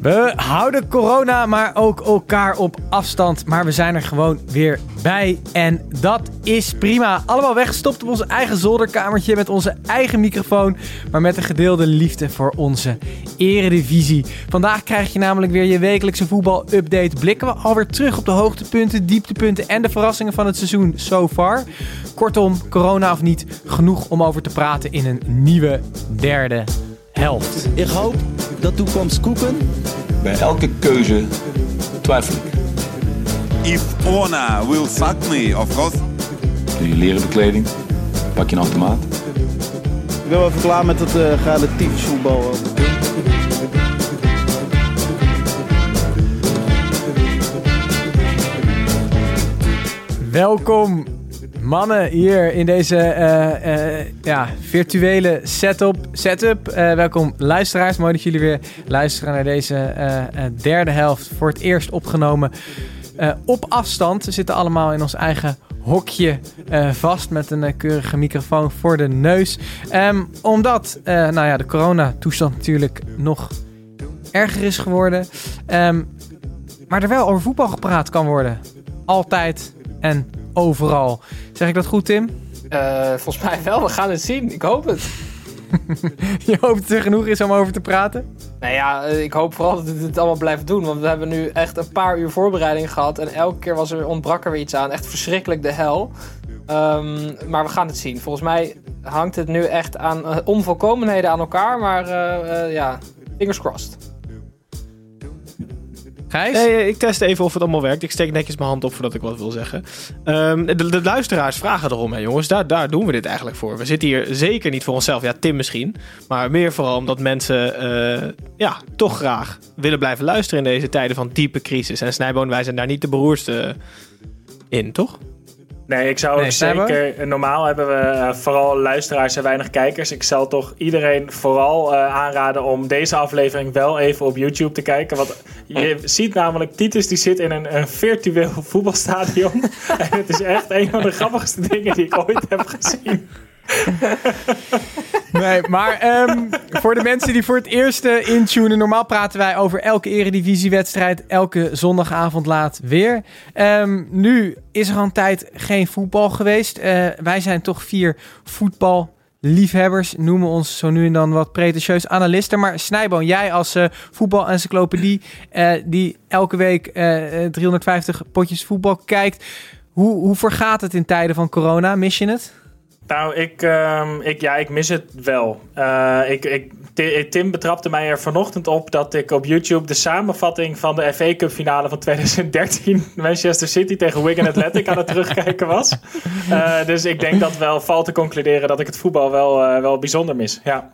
We houden corona, maar ook elkaar op afstand. Maar we zijn er gewoon weer bij. En dat is prima. Allemaal weggestopt op ons eigen zolderkamertje met onze eigen microfoon. Maar met een gedeelde liefde voor onze eredivisie. Vandaag krijg je namelijk weer je wekelijkse voetbal-update. Blikken we alweer terug op de hoogtepunten, dieptepunten en de verrassingen van het seizoen so far. Kortom, corona of niet, genoeg om over te praten in een nieuwe derde helft. Ik hoop dat toekomst koeken. Bij elke keuze twijfel ik. If Ona will fuck me, of course. Doe je leren bekleding, pak je een automaat. Ik ben wel even klaar met het uh, relatief voetbal. Welkom mannen hier in deze uh, uh, ja, virtuele setup. setup. Uh, welkom luisteraars. Mooi dat jullie weer luisteren naar deze derde helft. Voor het eerst opgenomen op afstand. We zitten allemaal in ons eigen hokje vast met een keurige microfoon voor de neus. Um, omdat nou ja, de coronatoestand natuurlijk nog erger is geworden. Um, maar er wel over voetbal gepraat kan worden. Altijd en overal. Zeg ik dat goed, Tim? Uh, volgens mij wel. We gaan het zien. Ik hoop het. je hoopt dat er genoeg is om over te praten? Nou ja, ik hoop vooral dat het het allemaal blijft doen. Want we hebben nu echt een paar uur voorbereiding gehad. En elke keer was er, ontbrak er weer iets aan. Echt verschrikkelijk de hel. Um, maar we gaan het zien. Volgens mij hangt het nu echt aan uh, onvolkomenheden aan elkaar. Maar uh, ja, fingers crossed. Gijs? Nee, ik test even of het allemaal werkt. Ik steek netjes mijn hand op voordat ik wat wil zeggen. Um, de, luisteraars vragen erom, hè, jongens. Daar, daar doen we dit eigenlijk voor. We zitten hier zeker niet voor onszelf. Ja, Tim misschien. Maar meer vooral omdat mensen uh, ja, toch graag willen blijven luisteren in deze tijden van diepe crisis. En Snijboon, wij zijn daar niet de beroerdste in, toch? Nee, ik zou nee, ook zeker. Normaal hebben we uh, vooral luisteraars en weinig kijkers. Ik zal toch iedereen vooral uh, aanraden om deze aflevering wel even op YouTube te kijken. Want je ziet namelijk, Titus die zit in een, een virtueel voetbalstadion. en het is echt een van de grappigste dingen die ik ooit heb gezien. nee, maar um, voor de mensen die voor het eerst uh, intunen, normaal praten wij over elke eredivisiewedstrijd, elke zondagavond laat weer. Um, nu is er al een tijd geen voetbal geweest. Uh, wij zijn toch vier voetballiefhebbers, noemen ons zo nu en dan wat pretentieus analisten. Maar Snijboon, jij als uh, voetbalencyclopedie uh, die elke week 350 potjes voetbal kijkt. Hoe, hoe vergaat het in tijden van corona? Mis je het? Nou, ik, um, ik, ja, ik mis het wel. Uh, ik, ik, Tim betrapte mij er vanochtend op dat ik op YouTube de samenvatting van de FA Cup finale van 2013 Manchester City tegen Wigan Athletic aan het terugkijken was. Uh, dus ik denk dat wel valt te concluderen dat ik het voetbal wel, uh, wel bijzonder mis. Ja.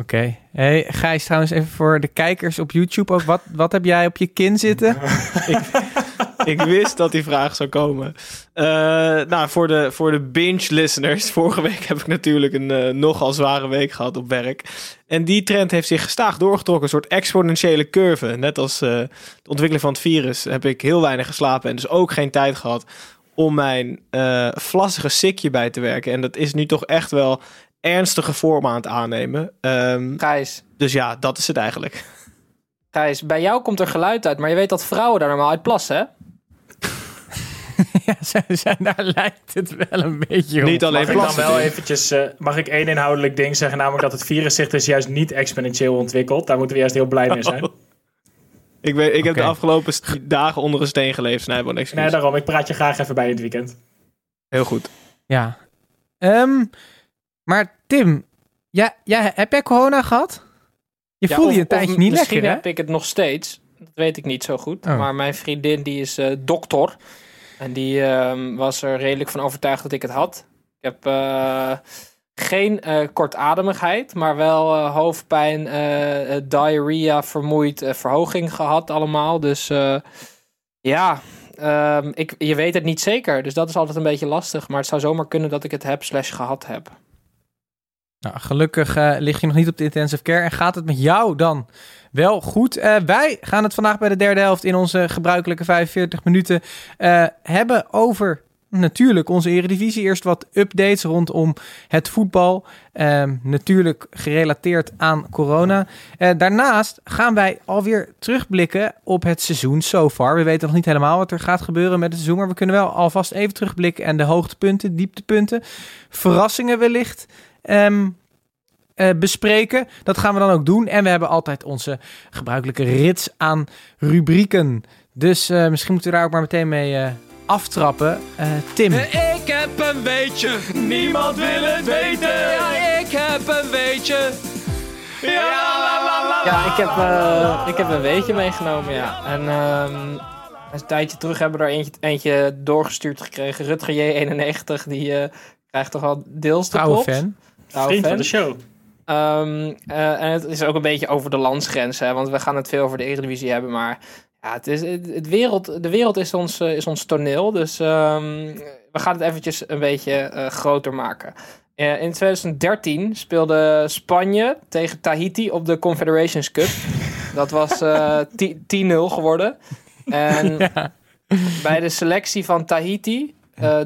Oké. Okay. Hey, Gijs, trouwens even voor de kijkers op YouTube ook. Wat, wat heb jij op je kin zitten? ik, ik wist dat die vraag zou komen. Uh, nou, voor de, voor de binge-listeners. Vorige week heb ik natuurlijk een uh, nogal zware week gehad op werk. En die trend heeft zich gestaag doorgetrokken. Een soort exponentiële curve. Net als uh, de ontwikkeling van het virus heb ik heel weinig geslapen. En dus ook geen tijd gehad om mijn vlassige sikje bij te werken. En dat is nu toch echt wel ernstige vorm aan het aannemen. Um, Gijs. Dus ja, dat is het eigenlijk. Gijs, bij jou komt er geluid uit, maar je weet dat vrouwen daar normaal uit plassen, hè? ja, zijn, daar lijkt het wel een beetje op. Niet alleen mag ik dan wel eventjes, uh, mag ik één inhoudelijk ding zeggen, namelijk dat het virus zich dus juist niet exponentieel ontwikkelt. Daar moeten we juist heel blij mee zijn. Oh. Ik, weet, ik okay. heb de afgelopen dagen onder een steen geleefd, Snijboon. Nee, daarom. Ik praat je graag even bij in het weekend. Heel goed. Ja. Um, maar Tim, ja, ja, heb jij corona gehad? Je ja, voelde je een tijdje niet lekker, Misschien heb ik het nog steeds. Dat weet ik niet zo goed. Oh. Maar mijn vriendin die is uh, dokter. En die uh, was er redelijk van overtuigd dat ik het had. Ik heb uh, geen eh, kortademigheid, maar wel eh, hoofdpijn, eh, eh, diarrhea, vermoeid, eh, verhoging gehad allemaal. Dus eh, ja, ehm, ik, je weet het niet zeker. Dus dat is altijd een beetje lastig. Maar het zou zomaar kunnen dat ik het heb slash gehad heb. Nou, gelukkig eh, lig je nog niet op de intensive care en gaat het met jou dan wel goed. Eh, wij gaan het vandaag bij de derde helft in onze gebruikelijke 45 minuten eh, hebben over natuurlijk onze eredivisie. Eerst wat updates rondom het voetbal. Ehm, natuurlijk gerelateerd aan corona. Eh, daarnaast gaan wij alweer terugblikken op het seizoen so far. We weten nog niet helemaal wat er gaat gebeuren met het seizoen. Maar we kunnen wel alvast even terugblikken. En de hoogtepunten, dieptepunten, verrassingen wellicht ehm, eh, bespreken. Dat gaan we dan ook doen. En we hebben altijd onze gebruikelijke rits aan rubrieken. Dus eh, misschien moeten we daar ook maar meteen mee eh, aftrappen. Eh, Tim. Ik heb een weetje, niemand wil het weten. Ja, ik heb een weetje. Ja, la, la, la, Ja, ik heb, eh, ik heb een weetje meegenomen, ja. En ehm, een tijdje terug hebben we er eentje, eentje doorgestuurd gekregen. Rutger J91, die eh, krijgt toch wel deels de Trouwe plot. fan. Trouwe Vriend van fan. de show. Ehm, eh, en het is ook een beetje over de landsgrenzen, hè, want we gaan het veel over de Eredivisie hebben, maar ja, het is, het, het wereld, de wereld is ons, eh, is ons toneel, dus ehm, we gaan het eventjes een beetje eh, groter maken. In 2013 speelde Spanje tegen Tahiti op de Confederations Cup. Dat was eh, 10 10-0 geworden. En bij de selectie van Tahiti,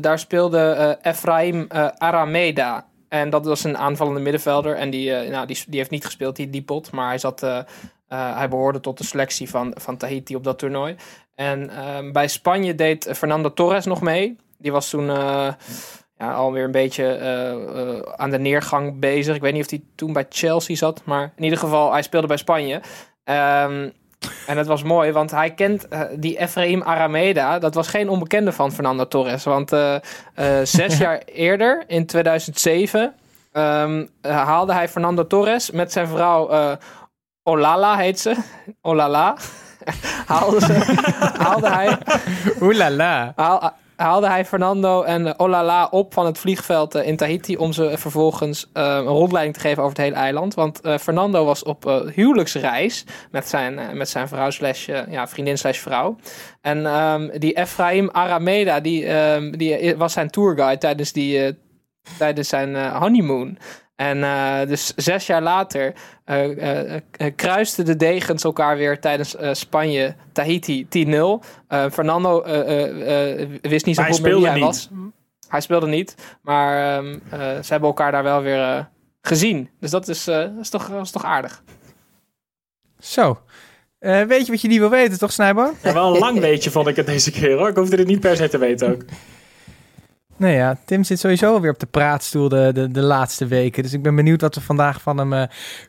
daar speelde Efraim Arameda. En dat was een aanvallende middenvelder. En die, eh, nou, die, die heeft niet gespeeld, die, die pot. Maar hij, zat, eh, eh, hij behoorde tot de selectie van, van Tahiti op dat toernooi. En ehm, bij Spanje deed Fernando Torres nog mee. Die was toen ja, alweer een beetje aan de neergang bezig. Ik weet niet of hij toen bij Chelsea zat. Maar in ieder geval, hij speelde bij Spanje. Ehm, en het was mooi, want hij kent eh, die Efraim Arameda. Dat was geen onbekende van Fernando Torres. Want eh, eh, zes jaar eerder, in 2007, ehm, eh, haalde hij Fernando Torres met zijn vrouw Olala, heet ze. Olala. haalde, ze, haalde hij Oelala. haal- haalde hij Fernando en Olala op van het vliegveld eh, in Tahiti om ze vervolgens eh, een rondleiding te geven over het hele eiland. Want eh, Fernando was op huwelijksreis met zijn, met zijn vrouw slash, ja, vriendin slash vrouw. En ehm, die Efraim Arameda, die, ehm, die was zijn tourguide tijdens, die, tijdens zijn honeymoon. En eh, dus zes jaar later eh, eh, kruisten de degens elkaar weer tijdens eh, Spanje Tahiti 10-0. Eh, Fernando eh, eh, eh, wist niet zo goed meer wie hij niet. was. Hij speelde niet, maar ehm, eh, ze hebben elkaar daar wel weer eh, gezien. Dus dat is, eh, dat is, toch, dat is toch aardig. Zo. Eh, weet je wat je niet wil weten, toch, Snijboon? Ja, wel een lang weetje vond ik het deze keer hoor. Ik hoefde het niet per se te weten ook. Nee ja, Tim zit sowieso alweer op de praatstoel de, de, de laatste weken. Dus ik ben benieuwd wat we vandaag van hem eh,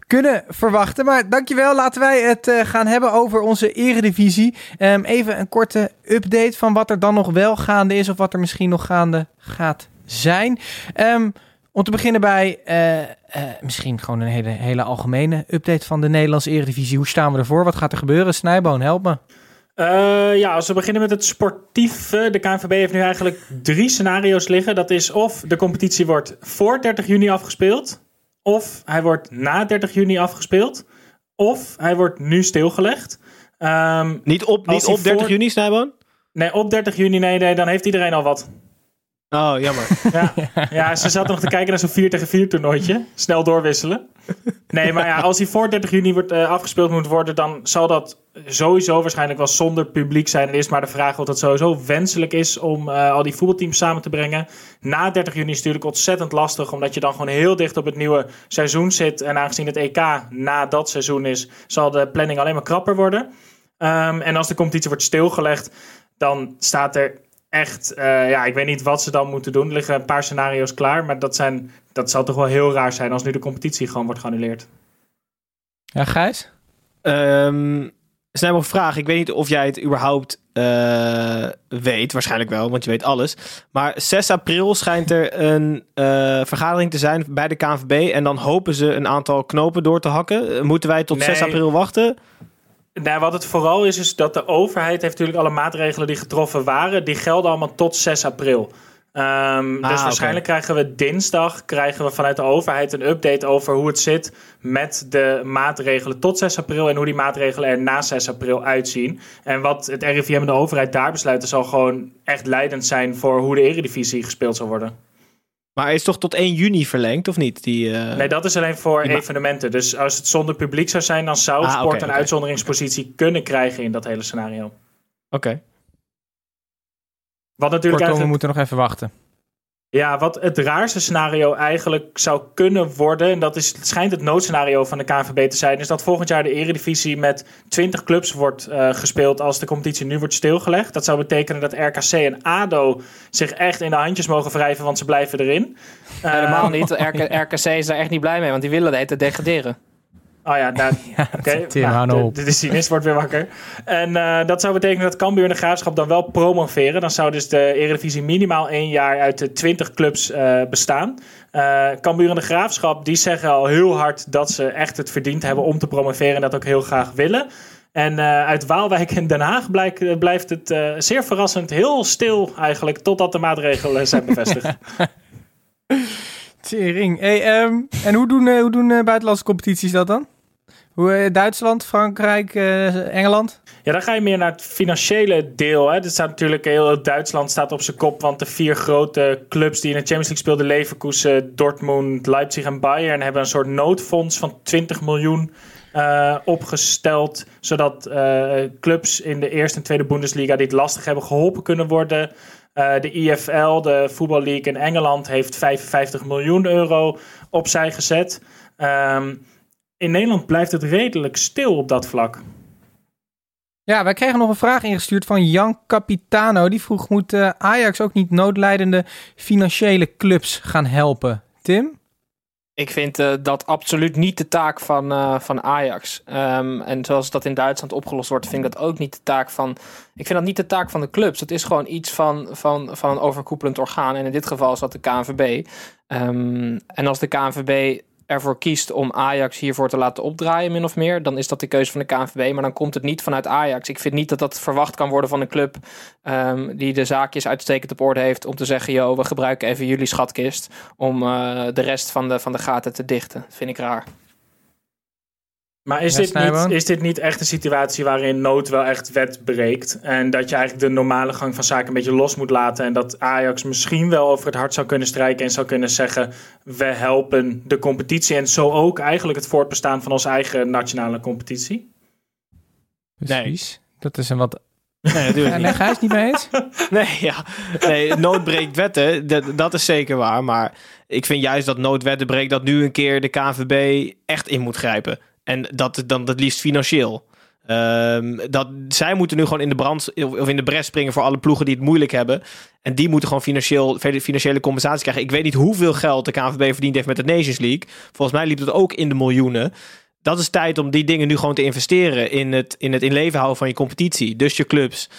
kunnen verwachten. Maar dankjewel, laten wij het eh, gaan hebben over onze eredivisie. Ehm, even een korte update van wat er dan nog wel gaande is... of wat er misschien nog gaande gaat zijn. Ehm, om te beginnen bij eh, misschien gewoon een hele, hele algemene update van de Nederlandse eredivisie. Hoe staan we ervoor? Wat gaat er gebeuren? Snijboon, help me. Eh, ja, als we beginnen met het sportieve. De KNVB heeft nu eigenlijk drie scenario's liggen. Dat is of de competitie wordt voor 30 juni afgespeeld. Of hij wordt na 30 juni afgespeeld. Of hij wordt nu stilgelegd. Ehm, Niet op, niet op 30 voor- juni, Snijboon? nee, op 30 juni, nee, nee, dan heeft iedereen al wat. Oh, jammer. Ja, ja ze zaten nog te kijken naar zo'n 4 tegen 4 toernooitje. Snel doorwisselen. Nee, maar ja, als hij voor 30 juni wordt, eh, afgespeeld moet worden, dan zal dat sowieso waarschijnlijk wel zonder publiek zijn. Het is maar de vraag of dat sowieso wenselijk is om eh, al die voetbalteams samen te brengen. Na 30 juni is het natuurlijk ontzettend lastig, omdat je dan gewoon heel dicht op het nieuwe seizoen zit. En aangezien het EK na dat seizoen is, zal de planning alleen maar krapper worden. Ehm, en als de competitie wordt stilgelegd, dan staat er echt, eh, ja, ik weet niet wat ze dan moeten doen. Er liggen een paar scenario's klaar, maar dat, zijn, dat zal toch wel heel raar zijn als nu de competitie gewoon wordt geannuleerd. Ja, Gijs? Ehm Snijboon, vraag. Ik weet niet of jij het überhaupt eh, weet. Waarschijnlijk wel, want je weet alles. Maar 6 april schijnt er een eh, vergadering te zijn bij de KNVB. En dan hopen ze een aantal knopen door te hakken. Moeten wij tot Nee. 6 april wachten? Nou, wat het vooral is, is dat de overheid heeft natuurlijk alle maatregelen die getroffen waren, die gelden allemaal tot 6 april. Ehm, Ah, dus waarschijnlijk krijgen we dinsdag krijgen we vanuit de overheid een update over hoe het zit met de maatregelen tot 6 april en hoe die maatregelen er na 6 april uitzien. En wat het RIVM en de overheid daar besluiten zal gewoon echt leidend zijn voor hoe de eredivisie gespeeld zal worden. Maar is toch tot 1 juni verlengd, of niet? Die, eh, Nee, dat is alleen voor evenementen. Dus als het zonder publiek zou zijn, dan zou Ah, sport een uitzonderingspositie kunnen krijgen in dat hele scenario. Oké. Wat natuurlijk Kortom, we moeten nog even wachten. Ja, wat het raarste scenario eigenlijk zou kunnen worden, en dat is, het schijnt het noodscenario van de KNVB te zijn, is dat volgend jaar de Eredivisie met 20 clubs wordt eh, gespeeld als de competitie nu wordt stilgelegd. Dat zou betekenen dat RKC en ADO zich echt in de handjes mogen wrijven, want ze blijven erin. Eh, Helemaal niet. RK, RKC is daar echt niet blij mee, want die willen de degraderen. Oh ja, nou, nou, nou de, op. de, de cynist wordt weer wakker. En eh, dat zou betekenen dat Cambuur en de Graafschap dan wel promoveren. Dan zou dus de Eredivisie minimaal één jaar uit de 20 clubs eh, bestaan. Eh Cambuur en de Graafschap die zeggen al heel hard dat ze echt het verdiend hebben om te promoveren en dat ook heel graag willen. En eh, uit Waalwijk en Den Haag blijk- eh, blijft het eh, zeer verrassend heel stil eigenlijk totdat de maatregelen zijn bevestigd. Tering. Hey, ehm, en hoe doen, hoe doen buitenlandse competities dat dan? Eh, Duitsland, Frankrijk, eh, Engeland? Ja, dan ga je meer naar het financiële deel. Hè. Dit staat natuurlijk heel Duitsland staat op zijn kop, want de vier grote clubs die in de Champions League speelden, Leverkusen, Dortmund, Leipzig en Bayern, hebben een soort noodfonds van 20 miljoen eh, opgesteld, zodat eh, clubs in de eerste en tweede Bundesliga die het lastig hebben geholpen kunnen worden. Eh, de IFL, de Football League in Engeland, heeft 55 miljoen euro opzij gezet. Ehm, in Nederland blijft het redelijk stil op dat vlak. Ja, wij kregen nog een vraag ingestuurd van Jan Capitano. Die vroeg, moet Ajax ook niet noodlijdende financiële clubs gaan helpen? Tim? Ik vind eh, dat absoluut niet de taak van, eh, van Ajax. Ehm, en zoals dat in Duitsland opgelost wordt, vind ik dat ook niet de taak van. Ik vind dat niet de taak van de clubs. Het is gewoon iets van, van, van een overkoepelend orgaan. En in dit geval is dat de KNVB. Ehm, en als de KNVB ervoor kiest om Ajax hiervoor te laten opdraaien, min of meer, dan is dat de keuze van de KNVB. Maar dan komt het niet vanuit Ajax. Ik vind niet dat dat verwacht kan worden van een club ehm, die de zaakjes uitstekend op orde heeft om te zeggen: yo, we gebruiken even jullie schatkist om eh, de rest van de, van de gaten te dichten. Dat vind ik raar. Maar is, dit niet, is dit niet echt een situatie waarin nood wel echt wet breekt? En dat je eigenlijk de normale gang van zaken een beetje los moet laten. En dat Ajax misschien wel over het hart zou kunnen strijken en zou kunnen zeggen: we helpen de competitie. En zo ook eigenlijk het voortbestaan van onze eigen nationale competitie. Precies. Dat is een wat... Nee, natuurlijk Ja, niet. nee, ga je het niet mee eens? Nee, ja. nee, nood breekt wetten. Dat, dat is zeker waar. Maar ik vind juist dat noodwetten breekt dat nu een keer de KNVB echt in moet grijpen. En dat dan het liefst financieel. Ehm, dat, zij moeten nu gewoon in de brand of in de bres springen voor alle ploegen die het moeilijk hebben. En die moeten gewoon financieel, financiële compensatie krijgen. Ik weet niet hoeveel geld de KNVB verdiend heeft met de Nations League. Volgens mij liep het ook in de miljoenen. Dat is tijd om die dingen nu gewoon te investeren in het in, het in leven houden van je competitie. Dus je clubs.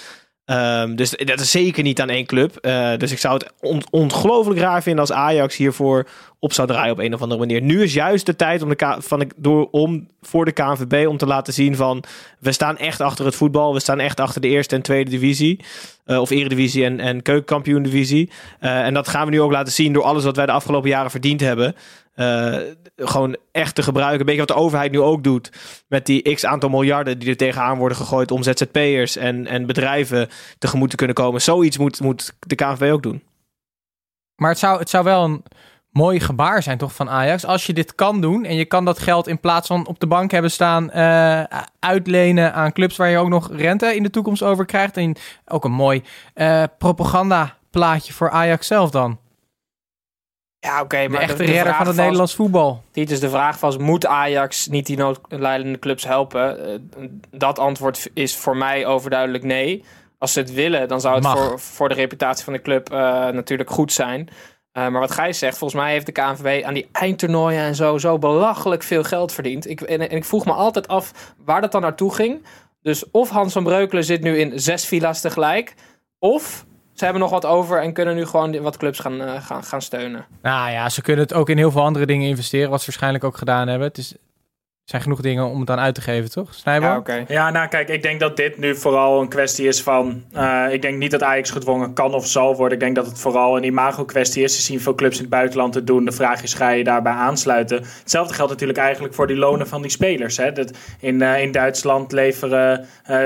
Ehm, dus dat is zeker niet aan één club. Eh, dus ik zou het on- ongelooflijk raar vinden als Ajax hiervoor op zou draaien op een of andere manier. Nu is juist de tijd om, de van de, door, om voor de KNVB om te laten zien van we staan echt achter het voetbal. We staan echt achter de eerste en tweede divisie. Eh, of eredivisie en, en keukenkampioen divisie. Eh, en dat gaan we nu ook laten zien door alles wat wij de afgelopen jaren verdiend hebben. Gewoon echt te gebruiken. Een beetje wat de overheid nu ook doet. Met die x aantal miljarden die er tegenaan worden gegooid om ZZP'ers en, en bedrijven tegemoet te kunnen komen. Zoiets moet, moet de KNVB ook doen. Maar het zou, het zou wel een mooi gebaar zijn, toch, van Ajax? Als je dit kan doen en je kan dat geld in plaats van op de bank hebben staan... eh, uitlenen aan clubs waar je ook nog rente in de toekomst over krijgt. En ook een mooi eh propagandaplaatje voor Ajax zelf dan. Ja, oké, maar echte de, de redder van het was- Nederlands voetbal. Dit is de vraag was, moet Ajax niet die noodlijdende clubs helpen? Eh, dat antwoord is voor mij overduidelijk nee. Als ze het willen, dan zou het Mag. voor, voor de reputatie van de club eh, natuurlijk goed zijn. Eh, maar wat Gijs zegt, volgens mij heeft de KNVB aan die eindtoernooien en zo, zo belachelijk veel geld verdiend. Ik, en, en ik vroeg me altijd af waar dat dan naartoe ging. Dus of Hans van Breukelen zit nu in zes villa's tegelijk, of ze hebben nog wat over en kunnen nu gewoon wat clubs gaan, eh, gaan, gaan steunen. Nou ja, ze kunnen het ook in heel veel andere dingen investeren, wat ze waarschijnlijk ook gedaan hebben. Het is, zijn genoeg dingen om het aan uit te geven, toch? Snijboom? Ja, oké. Ja, nou kijk, ik denk dat dit nu vooral een kwestie is van... eh, ik denk niet dat Ajax gedwongen kan of zal worden. Ik denk dat het vooral een imago-kwestie is. Ze zien veel clubs in het buitenland te doen. De vraag is, ga je daarbij aansluiten? Hetzelfde geldt natuurlijk eigenlijk voor die lonen van die spelers. Hè? Dat in, eh, in Duitsland leveren eh,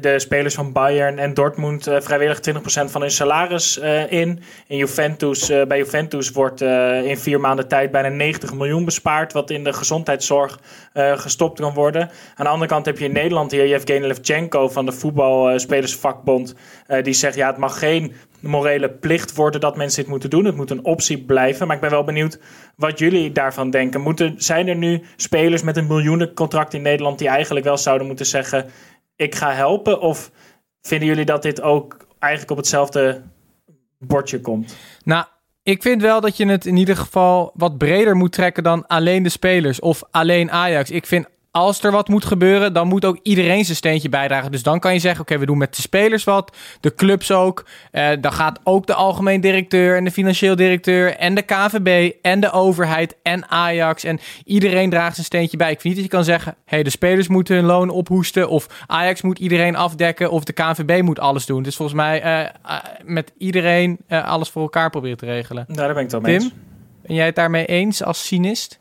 de spelers van Bayern en Dortmund... eh, vrijwillig 20% van hun salaris eh, in. In Juventus, eh, bij Juventus wordt eh, in vier maanden tijd bijna 90 miljoen bespaard... wat in de gezondheidszorg eh, gestopt kan worden. Aan de andere kant heb je in Nederland hier Yevgeny Levchenko van de voetbalspelersvakbond. eh die zegt ja, het mag geen morele plicht worden dat mensen dit moeten doen. Het moet een optie blijven. Maar ik ben wel benieuwd wat jullie daarvan denken. Moeten, zijn er nu spelers met een miljoenencontract in Nederland die eigenlijk wel zouden moeten zeggen: ik ga helpen? Of vinden jullie dat dit ook eigenlijk op hetzelfde bordje komt? Nou, ik vind wel dat je het in ieder geval wat breder moet trekken dan alleen de spelers of alleen Ajax. Ik vind als er wat moet gebeuren, dan moet ook iedereen zijn steentje bijdragen. Dus dan kan je zeggen, oké, we doen met de spelers wat, de clubs ook. Eh, dan gaat ook de algemeen directeur en de financieel directeur en de KVB en de overheid en Ajax. En iedereen draagt zijn steentje bij. Ik vind niet dat je kan zeggen, hey, de spelers moeten hun loon ophoesten of Ajax moet iedereen afdekken of de KVB moet alles doen. Dus volgens mij eh, eh, met iedereen alles voor elkaar proberen te regelen. Nou, daar ben ik het wel mee Tim, eens. ben jij het daarmee eens als cynist?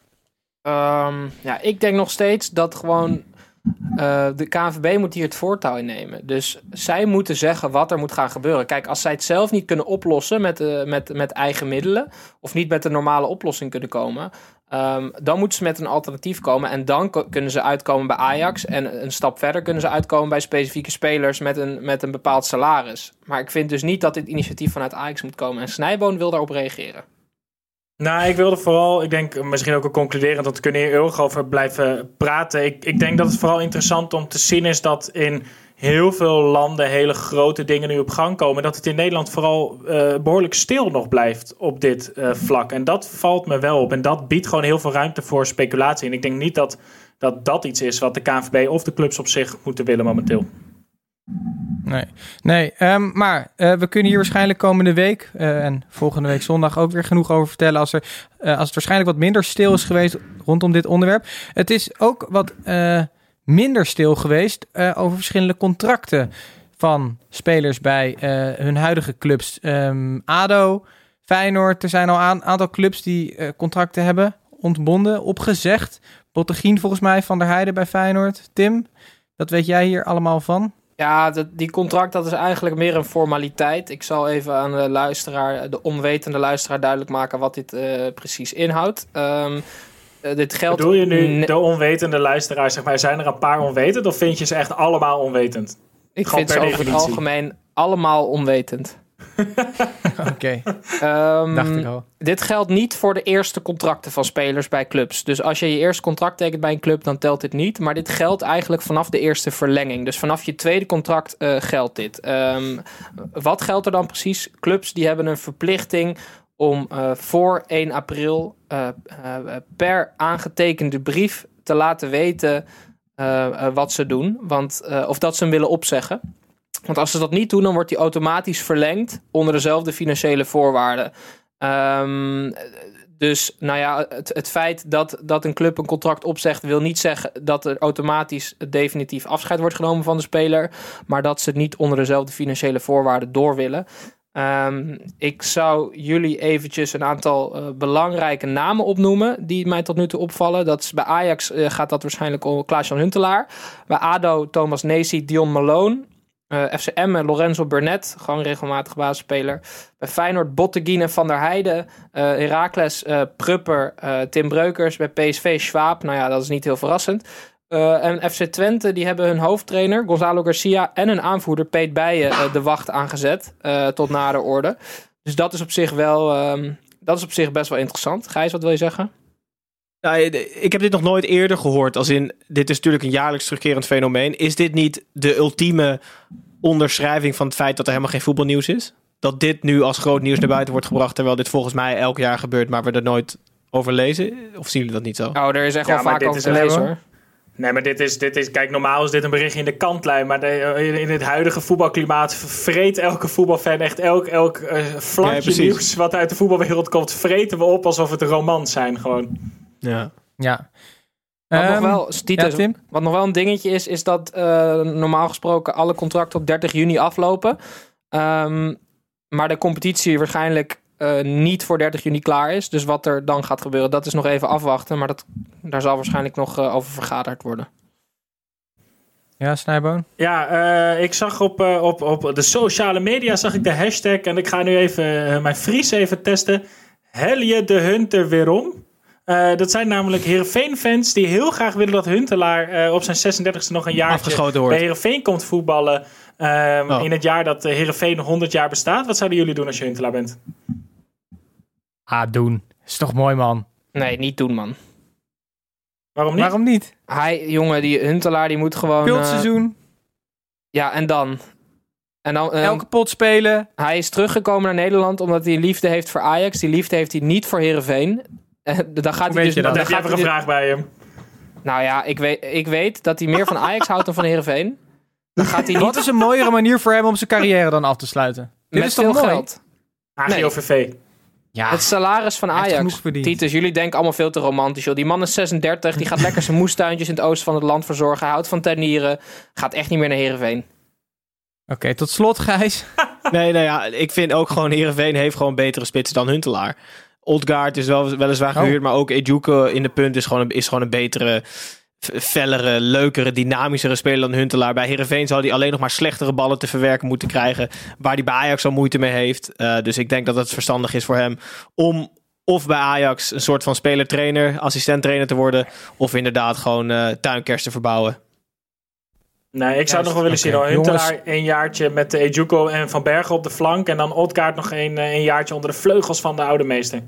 Ehm, ja, ik denk nog steeds dat gewoon eh, de KNVB moet hier het voortouw innemen. Dus zij moeten zeggen wat er moet gaan gebeuren. Kijk, als zij het zelf niet kunnen oplossen met, eh, met, met eigen middelen, of niet met een normale oplossing kunnen komen, ehm, dan moeten ze met een alternatief komen. En dan kunnen ze uitkomen bij Ajax. En een stap verder kunnen ze uitkomen bij specifieke spelers met een, met een bepaald salaris. Maar ik vind dus niet dat dit initiatief vanuit Ajax moet komen. En Snijboon wil daarop reageren. Nou, ik wilde vooral, ik denk misschien ook al concluderend, want we kunnen hier eeuwig over blijven praten. Ik, ik denk dat het vooral interessant om te zien is dat in heel veel landen hele grote dingen nu op gang komen. Dat het in Nederland vooral eh, behoorlijk stil nog blijft op dit eh, vlak. En dat valt me wel op. En dat biedt gewoon heel veel ruimte voor speculatie. En ik denk niet dat dat, dat iets is wat de KNVB of de clubs op zich moeten willen momenteel. Nee, nee ehm, maar eh, we kunnen hier waarschijnlijk komende week eh, en volgende week zondag ook weer genoeg over vertellen als, er, eh, als het waarschijnlijk wat minder stil is geweest rondom dit onderwerp. Het is ook wat minder stil geweest over verschillende contracten van spelers bij hun huidige clubs. Ehm, ADO, Feyenoord, er zijn al een aantal clubs die contracten hebben ontbonden, opgezegd. Bottegien volgens mij, Van der Heijden bij Feyenoord. Tim, wat weet jij hier allemaal van? Ja, die contract dat is eigenlijk meer een formaliteit. Ik zal even aan de luisteraar, de onwetende luisteraar, duidelijk maken wat dit eh, precies inhoudt. Eh, dit geldt. Bedoel je nu de onwetende luisteraars, zeg maar, zijn er een paar onwetend of vind je ze echt allemaal onwetend? Ik Gewoon vind ze over het algemeen allemaal onwetend. Oké, Ehm, dacht ik al. Dit geldt niet voor de eerste contracten van spelers bij clubs. Dus als je je eerste contract tekent bij een club, dan telt dit niet. Maar dit geldt eigenlijk vanaf de eerste verlenging. Dus vanaf je tweede contract eh, geldt dit. Ehm, wat geldt er dan precies? Clubs die hebben een verplichting om eh, voor 1 april eh, per aangetekende brief te laten weten wat ze doen. Want, of dat ze hem willen opzeggen. Want als ze dat niet doen, dan wordt die automatisch verlengd onder dezelfde financiële voorwaarden. Ehm, dus nou ja, het, het feit dat, dat een club een contract opzegt, wil niet zeggen dat er automatisch definitief afscheid wordt genomen van de speler. Maar dat ze het niet onder dezelfde financiële voorwaarden door willen. Ehm, ik zou jullie eventjes een aantal eh, belangrijke namen opnoemen die mij tot nu toe opvallen. Dat is bij Ajax eh, gaat dat waarschijnlijk om Klaas-Jan Huntelaar. Bij ADO Thomas Nesi, Dion Malone. Eh FCM Lorenzo Burnett, gewoon regelmatig basisspeler. Bij Feyenoord Botteguin en Van der Heijden. eh Heracles eh, Prupper, Tim Breukers. Bij PSV Schwab, nou ja, dat is niet heel verrassend. En FC Twente, die hebben hun hoofdtrainer Gonzalo Garcia en hun aanvoerder Peet Bijen de wacht aangezet tot nader orde. Dus dat is op zich wel, ehm, dat is op zich best wel interessant. Gijs, wat wil je zeggen? Nou, ik heb dit nog nooit eerder gehoord. Als in, dit is natuurlijk een jaarlijks terugkerend fenomeen. Is dit niet de ultieme onderschrijving van het feit dat er helemaal geen voetbalnieuws is? Dat dit nu als groot nieuws naar buiten wordt gebracht, terwijl dit volgens mij elk jaar gebeurt, maar we er nooit over lezen? Of zien jullie dat niet zo? Nou, er is echt Ja, wel vaak dit over is te lezen hoor. Nee, maar dit is, dit is, kijk, normaal is dit een berichtje in de kantlijn. Maar de, in, in het huidige voetbalklimaat vreet elke voetbalfan echt elk, elk eh, Ja, precies. nieuws wat uit de voetbalwereld komt, vreten we op alsof het een romans zijn gewoon. Ja. Ja. Wat, nog Ehm, wel, Titus, ja, Tim? wat nog wel een dingetje is, is dat eh, normaal gesproken alle contracten op 30 juni aflopen. Ehm, maar de competitie waarschijnlijk eh, niet voor 30 juni klaar is. Dus wat er dan gaat gebeuren, dat is nog even afwachten. Maar dat, daar zal waarschijnlijk nog eh, over vergaderd worden. Ja, Snijboon? Ja, eh, ik zag op, eh, op, op de sociale media zag ik de hashtag. En ik ga nu even mijn Fries even testen. Helje de Hunter weerom. Eh, dat zijn namelijk Heerenveen-fans die heel graag willen dat Huntelaar eh, op zijn 36e nog een jaar bij Heerenveen komt voetballen. ehm, Oh. In het jaar dat Heerenveen 100 jaar bestaat. Wat zouden jullie doen als je Huntelaar bent? Ah, doen. Is toch mooi, man? Nee, niet doen, man. Waarom niet? Waarom niet? Hij, jongen, die Huntelaar, die moet gewoon... Veel eh, seizoen, ja, en dan? En dan eh, elke pot spelen. Hij is teruggekomen naar Nederland omdat hij liefde heeft voor Ajax. Die liefde heeft hij niet voor Heerenveen. Eh, dan gaat hij dus... je dat? Dan dan heb je gaat even vraag bij hem. dus- nou ja, ik weet, ik weet dat hij meer van Ajax houdt dan van Heerenveen. Dan gaat hij Wat niet is een mooiere manier voor hem om zijn carrière dan af te sluiten? Dit met is toch mooi? geld. AGOVV. Ja, Het salaris van Ajax. Titus, jullie denken allemaal veel te romantisch. Joh. Die man is 36, die gaat lekker zijn moestuintjes in het oosten van het land verzorgen. Hij houdt van tenieren. Gaat echt niet meer naar Heerenveen. Oké, tot slot, Gijs. Nee, nou ja, ik vind ook gewoon Heerenveen heeft gewoon betere spitsen dan Huntelaar. Oldgaard is wel, weliswaar Oh. gehuurd, maar ook Ejuke in de punt is gewoon een, is gewoon een betere, fellere, leukere, dynamischere speler dan Huntelaar. Bij Heerenveen zou hij alleen nog maar slechtere ballen te verwerken moeten krijgen, waar hij bij Ajax al moeite mee heeft. Eh, dus ik denk dat het verstandig is voor hem om of bij Ajax een soort van speler-trainer, assistent-trainer te worden, of inderdaad gewoon eh tuinkers te verbouwen. Nee, ik zou nog wel willen zien. Jongens. Huntelaar een jaartje met de Ejuko en Van Bergen op de flank. En dan Odgaard nog een, eh, een jaartje onder de vleugels van de oude meester.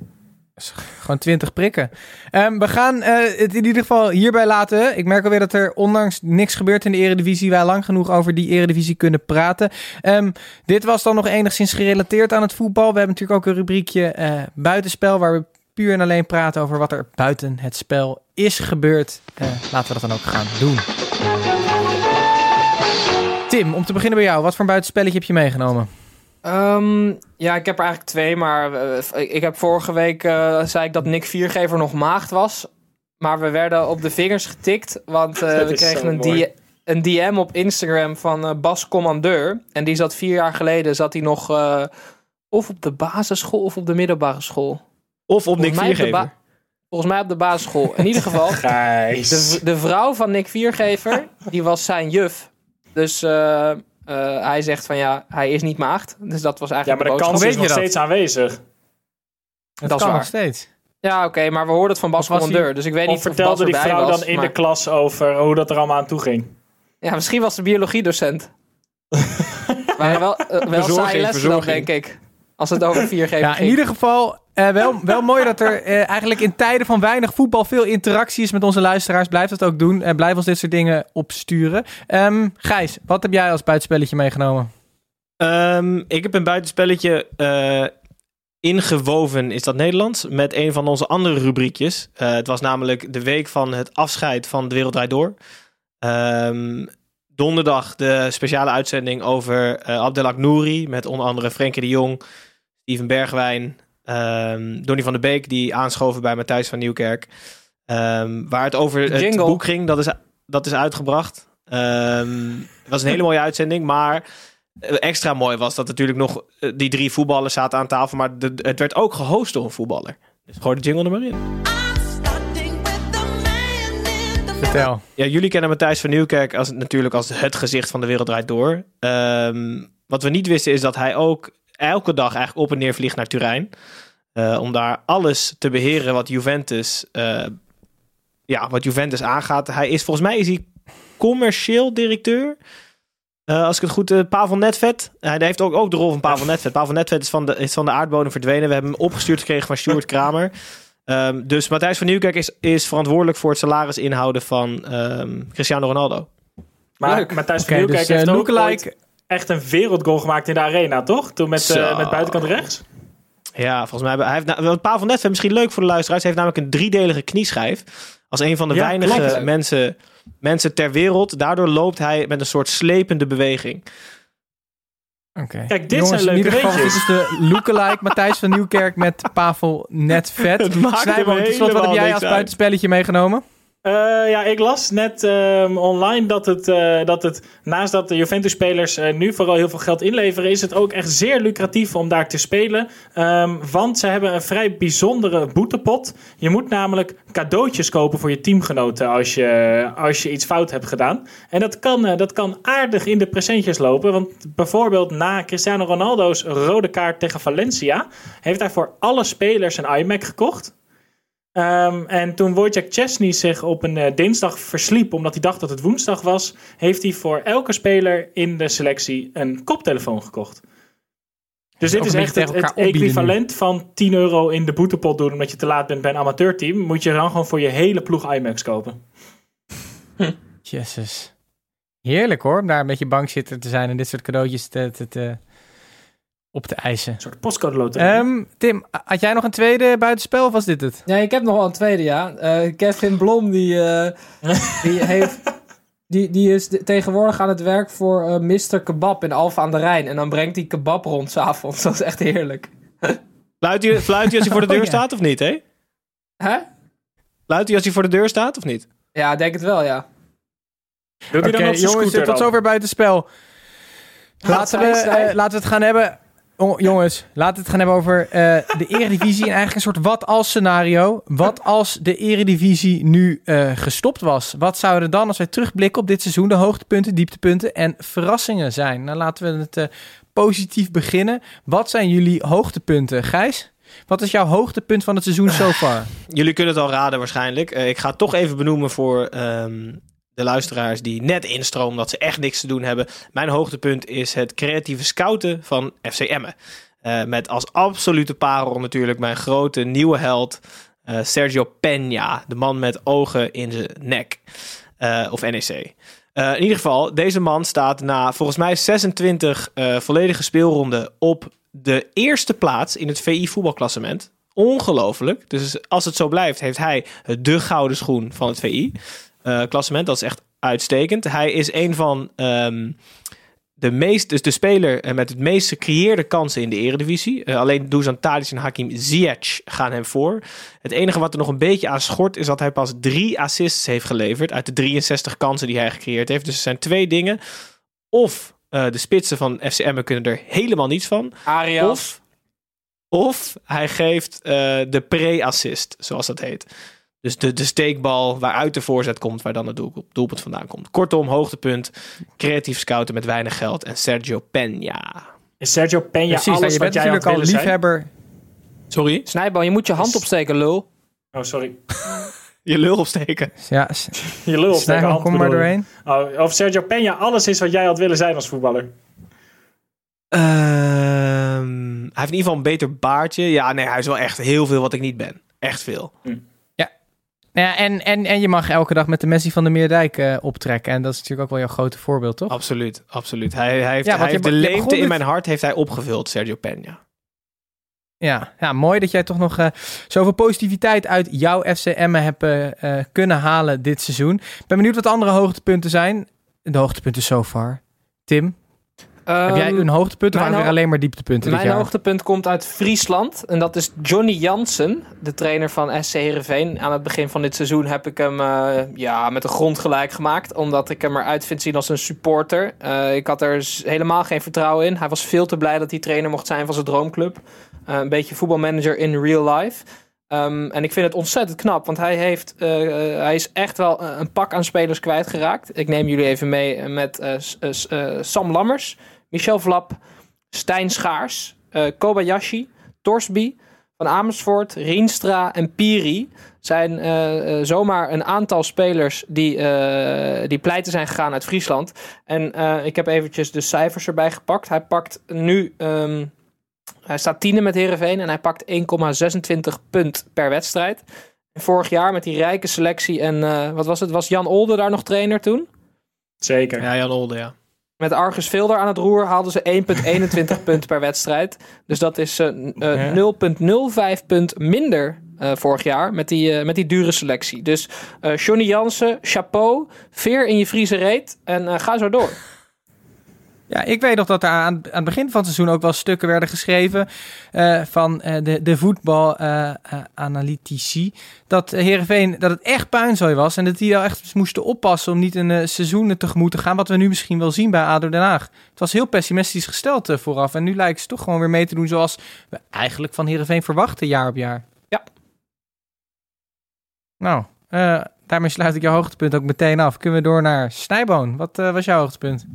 Gewoon 20 prikken. Ehm, we gaan eh, het in ieder geval hierbij laten. Ik merk alweer dat er ondanks niks gebeurt in de Eredivisie, wij lang genoeg over die Eredivisie kunnen praten. Ehm, dit was dan nog enigszins gerelateerd aan het voetbal. We hebben natuurlijk ook een rubriekje eh, buitenspel, waar we puur en alleen praten over wat er buiten het spel is gebeurd. Laten we dat dan ook gaan doen. Tim, om te beginnen bij jou. Wat voor een buitenspelletje heb je meegenomen? Ehm, ja, ik heb er eigenlijk twee, maar eh, ik heb vorige week eh, zei ik dat Nick Viergever nog maagd was. Maar we werden op de vingers getikt, want eh, we kregen een, mooi. D- een DM op Instagram van eh, Bas Commandeur. En die zat vier jaar geleden, zat hij nog eh, of op de basisschool of op de middelbare school. Of op Nick Volgens mij op de Viergever. ba- Volgens mij op de basisschool. In ieder geval, de, de vrouw van Nick Viergever, die was zijn juf. Dus eh, eh, hij zegt van ja, hij is niet maagd. Dus dat was Ja, eigenlijk maar de boodschap. kans is nog dat? steeds aanwezig. Dat, Dat is kan waar. nog steeds. Ja, oké, maar we hoorden het van Bas Commandeur. Dus ik weet Of niet of vertelde Bas die vrouw was, dan in maar- de klas over hoe dat er allemaal aan toe ging? Ja, misschien was de biologiedocent. maar wel, eh, wel saaie lessen dan, denk ik. Als het over 4 geeft. Ja, in ieder geval eh, wel, wel mooi dat er eh, eigenlijk in tijden van weinig voetbal veel interactie is met onze luisteraars. Blijf dat ook doen. en blijf ons dit soort dingen opsturen. Ehm Gijs, wat heb jij als buitenspelletje meegenomen? Ehm, ik heb een buitenspelletje eh, ingewoven, is dat Nederlands, met een van onze andere rubriekjes. Eh, het was namelijk de week van het afscheid van De Wereld Door. Ehm, donderdag de speciale uitzending over eh Abdelak Nouri, met onder andere Frenkie de Jong, Steven Bergwijn, ehm Donny van der Beek, die aanschoven bij Matthijs van Nieuwkerk. Ehm, waar het over het Jingle. boek ging, dat is, dat is uitgebracht. Ehm, het was een hele mooie uitzending, maar eh, extra mooi was dat natuurlijk nog eh, die drie voetballers zaten aan tafel, maar de, het werd ook gehost door een voetballer. Dus gooi de jingle er maar in. Vertel. Ja, jullie kennen Matthijs van Nieuwkerk als, natuurlijk als het gezicht van de wereld draait door. Ehm, wat we niet wisten is dat hij ook elke dag eigenlijk op en neer vliegt naar Turijn. eh, om daar alles te beheren wat Juventus, eh, ja, wat Juventus aangaat. Hij is, volgens mij is hij commercieel directeur. Eh, als ik het goed... eh Pavel Netvet. Hij heeft ook, ook de rol van Pavel Netvet. Pavel Netvet is van, de, is van de aardbodem verdwenen. We hebben hem opgestuurd gekregen van Stuart Kramer. Ehm, dus Matthijs van Nieuwkerk is, is verantwoordelijk voor het salaris inhouden van ehm, Cristiano Ronaldo. Maar Leuk. Matthijs van Nieuwkerk dus ook ooit echt een wereldgoal gemaakt in de arena, toch? Toen met, eh, met buitenkant rechts. Ja, volgens mij... hebben- Hij heeft, wat Pavel Netvet misschien leuk voor de luisteraars. Hij heeft namelijk een driedelige knieschijf. Als een van de Ja, weinige klopt. mensen, mensen ter wereld. Daardoor loopt hij met een soort slepende beweging. Oké. Kijk, dit Jongens, zijn in leuke ieder geval, dit weetjes. is de lookalike Matthijs van Nieuwkerk met Pavel net vet. Het maakt tot slot, wat heb jij als uit. buitenspelletje meegenomen? Eh, ja, ik las net ehm, online dat het, eh, dat het naast dat de Juventus-spelers eh, nu vooral heel veel geld inleveren, is het ook echt zeer lucratief om daar te spelen. Ehm, want ze hebben een vrij bijzondere boetepot. Je moet namelijk cadeautjes kopen voor je teamgenoten als je, als je iets fout hebt gedaan. En dat kan, dat kan aardig in de presentjes lopen. Want bijvoorbeeld na Cristiano Ronaldo's rode kaart tegen Valencia heeft hij voor alle spelers een iMac gekocht. Ehm, en toen Wojciech Chesney zich op een eh, dinsdag versliep omdat hij dacht dat het woensdag was, heeft hij voor elke speler in de selectie een koptelefoon gekocht. Dus dit is echt het, equivalent van 10 euro in de boetepot doen omdat je te laat bent bij een amateurteam. Moet je dan gewoon voor je hele ploeg IMAX kopen. Jezus. Heerlijk hoor, om daar een beetje bankzitter te zijn en dit soort cadeautjes te, te, te- op te eisen. Een soort postcode loterij. Ehm, Tim, had jij nog een tweede buitenspel of was dit het? Ja, ik heb nog wel een tweede, ja. Eh, Kevin Blom, die, eh, die, heeft, die, die is de- tegenwoordig aan het werk voor eh Mr. Kebab in Alphen aan de Rijn. En dan brengt hij kebab rond s'avonds. Dat is echt heerlijk. Fluit hij, fluit hij als hij voor de deur Oh, ja. staat of niet, hè? Hè? Fluit hij als hij voor de deur staat of niet? Ja, ik denk het wel, ja. Oké, zijn jongens, scooter tot zover buitenspel. Laten we, laten we het gaan hebben... Jongens, laten we het gaan hebben over eh, de eredivisie en eigenlijk een soort wat-als scenario. Wat als de eredivisie nu eh, gestopt was? Wat zouden dan, als wij terugblikken op dit seizoen, de hoogtepunten, dieptepunten en verrassingen zijn? Nou, laten we het eh, positief beginnen. Wat zijn jullie hoogtepunten? Gijs, wat is jouw hoogtepunt van het seizoen so far? Jullie kunnen het al raden waarschijnlijk. Ik ga het toch even benoemen voor ehm, de luisteraars die net instromen omdat ze echt niks te doen hebben. Mijn hoogtepunt is het creatieve scouten van FC Emmen. Eh, met als absolute parel natuurlijk mijn grote nieuwe held eh, Sergio Peña. De man met ogen in zijn nek. Eh, of NEC. In ieder geval, deze man staat na volgens mij 26 eh, volledige speelronden op de eerste plaats in het VI voetbalklassement. Ongelooflijk. Dus als het zo blijft, heeft hij de gouden schoen van het VI. Eh, klassement. Dat is echt uitstekend. Hij is een van ehm, de meest, dus de speler eh, met het meest gecreëerde kansen in de eredivisie. Eh, alleen Dusan Tadic en Hakim Ziyech gaan hem voor. Het enige wat er nog een beetje aan schort is dat hij pas drie assists heeft geleverd uit de 63 kansen die hij gecreëerd heeft. Dus er zijn twee dingen. Of de spitsen van FC Emmen kunnen er helemaal niets van. Arias. Of, of hij geeft de pre-assist, zoals dat heet. Dus de, de steekbal waaruit de voorzet komt, waar dan het doel, doelpunt vandaan komt. Kortom, hoogtepunt, creatief scouten met weinig geld en Sergio Peña. Is Sergio Peña Precies, alles je wat bent jij natuurlijk al zijn? liefhebber. Sorry? Snijbal, je moet je hand opsteken, lul. Oh, sorry. Je lul opsteken. Ja, Je lul opsteken, hand kom maar doorheen. Oh, of Sergio Peña alles is wat jij had willen zijn als voetballer. Ehm, hij heeft in ieder geval een beter baardje. Ja, nee, hij is wel echt heel veel wat ik niet ben. Echt veel. Nou Ja, en, en, en je mag elke dag met de Messi van de Meerdijk eh, optrekken. En dat is natuurlijk ook wel jouw grote voorbeeld, toch? Absoluut, absoluut. Hij, hij heeft, Ja, hij want je heeft de leemte begon in mijn hart heeft hij opgevuld, Sergio Peña. Ja, ja, mooi dat jij toch nog eh, zoveel positiviteit uit jouw FCM hebt eh, kunnen halen dit seizoen. Ik ben benieuwd wat de andere hoogtepunten zijn. De hoogtepunten so far. Tim, heb jij Ehm, een hoogtepunt of waren er alleen maar dieptepunten dit Mijn jaar? hoogtepunt komt uit Friesland. En dat is Johnny Jansen, de trainer van SC Heerenveen. Aan het begin van dit seizoen heb ik hem eh, ja, met de grond gelijk gemaakt. Omdat ik hem eruit vind zien als een supporter. Eh, ik had er helemaal geen vertrouwen in. Hij was veel te blij dat hij trainer mocht zijn van zijn droomclub. Eh, een beetje voetbalmanager in real life. Ehm, en ik vind het ontzettend knap, want hij, heeft, hij is echt wel een pak aan spelers kwijtgeraakt. Ik neem jullie even mee met Sam Lammers, Michel Vlap, Stijn Schaars, eh, Kobayashi, Torsby, Van Amersfoort, Rienstra en Piri zijn eh, eh, zomaar een aantal spelers die, eh, die pleiten zijn gegaan uit Friesland. En eh, ik heb eventjes de cijfers erbij gepakt. Hij pakt nu... ehm, hij staat tiende met Herenveen en hij pakt 1,26 punt per wedstrijd. En vorig jaar met die rijke selectie en eh, wat was het? Was Jan Olde daar nog trainer toen? Zeker. Ja, Jan Olde, ja. Met Argus Vilder aan het roer haalden ze 1,21 punt per wedstrijd. Dus dat is eh, n- eh, 0,05 punt minder eh, vorig jaar met die, eh, met die dure selectie. Dus eh Johnny Jansen, chapeau, veer in je Friese reet en eh, ga zo door. Ja, ik weet nog dat er aan, aan het begin van het seizoen ook wel stukken werden geschreven uh, van uh, de, de voetbalanalytici. Uh, dat Herenveen dat het echt puinzooi was en dat die wel echt moesten oppassen om niet een seizoen tegemoet te gaan. Wat we nu misschien wel zien bij ADO Den Haag. Het was heel pessimistisch gesteld vooraf en nu lijkt ze toch gewoon weer mee te doen zoals we eigenlijk van Herenveen verwachten jaar op jaar. Ja. Nou, daarmee sluit ik jouw hoogtepunt ook meteen af. Kunnen we door naar Snijboon. Wat uh, was jouw hoogtepunt?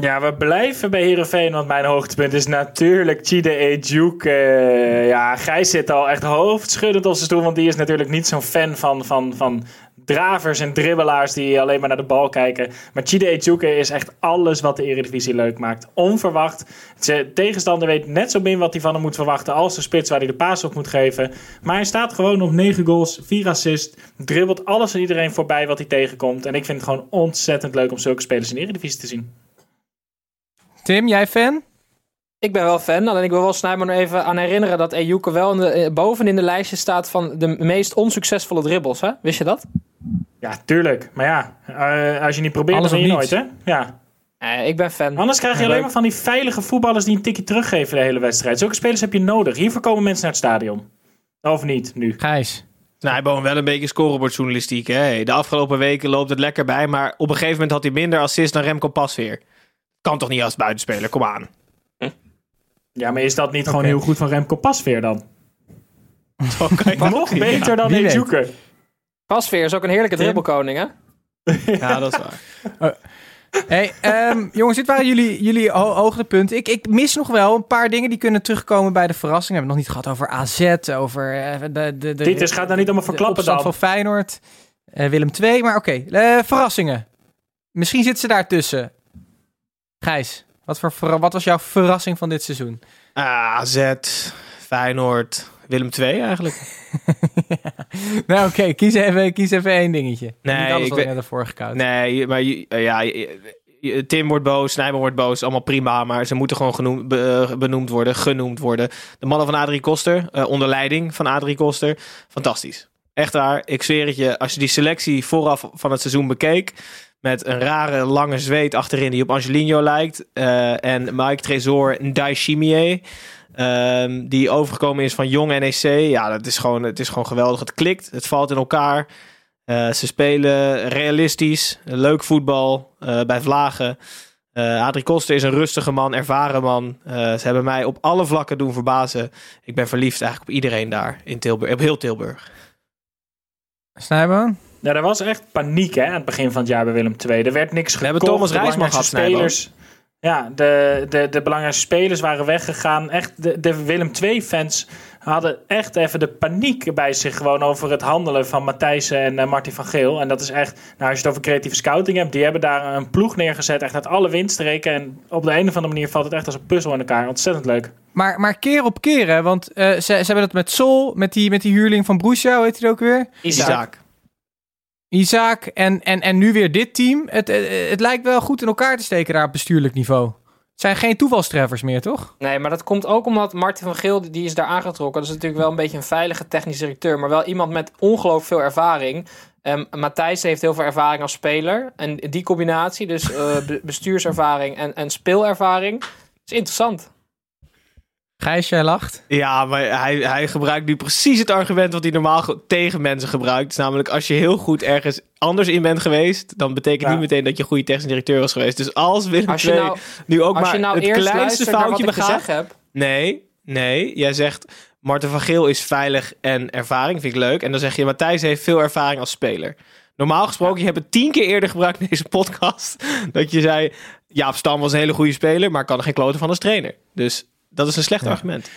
Ja, we blijven bij Heerenveen, want mijn hoogtepunt is natuurlijk Chide Ejuke. Uh, ja, Gijs zit al echt hoofdschuddend op zijn stoel, want die is natuurlijk niet zo'n fan van, van, van dravers en dribbelaars die alleen maar naar de bal kijken. Maar Chide Ejuke is echt alles wat de Eredivisie leuk maakt. Onverwacht. De tegenstander weet net zo min wat hij van hem moet verwachten als de spits waar hij de paas op moet geven. Maar hij staat gewoon op 9 goals, 4 assists, dribbelt alles en iedereen voorbij wat hij tegenkomt. En ik vind het gewoon ontzettend leuk om zulke spelers in de Eredivisie te zien. Tim, jij fan? Ik ben wel fan, alleen ik wil wel Snijman even aan herinneren dat Ejuke wel in de, eh, boven in de lijstje staat van de meest onsuccesvolle dribbles. Hè? Wist je dat? Ja, tuurlijk. Maar ja, uh, als je niet probeert, Alles dan ben je nooit, hè? Ja. Uh, ik ben fan. Anders krijg je alleen maar van die veilige voetballers die een tikje teruggeven de hele wedstrijd. Zulke spelers heb je nodig. Hiervoor komen mensen naar het stadion. Of niet, nu. Gijs. Nou, hij begon wel een beetje scorebordjournalistiek. Hè? De afgelopen weken loopt het lekker bij. Maar op een gegeven moment had hij minder assist dan Remco Pasveer. Kan toch niet als buitenspeler? Kom aan. Hm? Ja, maar is dat niet gewoon heel goed van Remco Pasveer dan? Nog beter dan Ejuke. Pasveer is ook een heerlijke dribbelkoning, hè? ja, dat is waar. Oh. Hey, um, jongens, dit waren jullie, jullie ho hoogtepunten. Ik, ik mis nog wel een paar dingen die kunnen terugkomen bij de verrassing. We hebben het nog niet gehad over AZ, over uh, de, de, de... Dit is, gaat nou niet allemaal verklappen dan. van Feyenoord, uh, Willem II, maar oké. Okay. Uh, verrassingen. Misschien zitten ze daartussen. Gijs, wat, voor, wat was jouw verrassing van dit seizoen? AZ, Feyenoord, Willem II eigenlijk. Nou oké, kies, even, kies even één dingetje. Nee, Niet alles ik wat net ervoor gekoud. Nee, maar uh, ja, Tim wordt boos, Snijman wordt boos, allemaal prima, maar ze moeten gewoon genoemd, be, benoemd worden, genoemd worden. De mannen van Adrie Koster, uh, onder leiding van Adrie Koster, fantastisch. Echt waar, ik zweer het je, als je die selectie vooraf van het seizoen bekeek, met een rare lange zweet achterin die op Angelino lijkt, uh, en Mike Tresor en Dai Chimier, Um, die overgekomen is van jong NEC. Ja, dat is gewoon, het is gewoon geweldig. Het klikt, het valt in elkaar. Uh, ze spelen realistisch, leuk voetbal uh, bij Vlagen. Uh, Adrie Koster is een rustige man, ervaren man. ze hebben mij op alle vlakken doen verbazen. Ik ben verliefd eigenlijk op iedereen daar in Tilburg, op heel Tilburg. Snijboon? Ja, er was echt paniek hè, aan het begin van het jaar bij Willem II. Er werd niks gekocht. We hebben Thomas Rijsman gehad, spelers. Ja, de, de, de belangrijkste spelers waren weggegaan. Echt, de, de Willem II-fans hadden echt even de paniek bij zich gewoon over het handelen van Matthijssen en uh, Martin van Geel. En dat is echt, nou, als je het over creatieve scouting hebt, die hebben daar een ploeg neergezet, echt uit alle windstreken. En op de een of andere manier valt het echt als een puzzel in elkaar. Ontzettend leuk. Maar, maar keer op keer, hè? Want uh, ze, ze hebben dat met Sol, met die, met die huurling van Broesja, hoe heet hij ook weer? Isaac. Isaac en, en, en nu weer dit team. Het, het, het, lijkt wel goed in elkaar te steken daar op bestuurlijk niveau. Het zijn geen toevalstreffers meer, toch? Nee, maar dat komt ook omdat Martin van Geel, die is daar aangetrokken. Dat is natuurlijk wel een beetje een veilige technisch directeur. Maar wel iemand met ongelooflijk veel ervaring. Um, Matthijs heeft heel veel ervaring als speler. En die combinatie, dus uh, bestuurservaring en, en speelervaring, is interessant. Gijs, jij lacht. Ja, maar hij, hij gebruikt nu precies het argument wat hij normaal tegen mensen gebruikt. namelijk als je heel goed ergens anders in bent geweest, dan betekent ja. niet meteen dat je goede technisch directeur was geweest. Dus als Willem II nou, nu ook maar nou het kleinste foutje begaat. Heb. Nee, nee. Jij zegt Marten van Geel is veilig en ervaring, vind ik leuk. En dan zeg je Matthijs heeft veel ervaring als speler. Normaal gesproken, ja. je hebt het tien keer eerder gebruikt in deze podcast. Dat je zei, Jaap Stam was een hele goede speler, maar kan er geen kloten van als trainer. Dus dat is een slecht argument.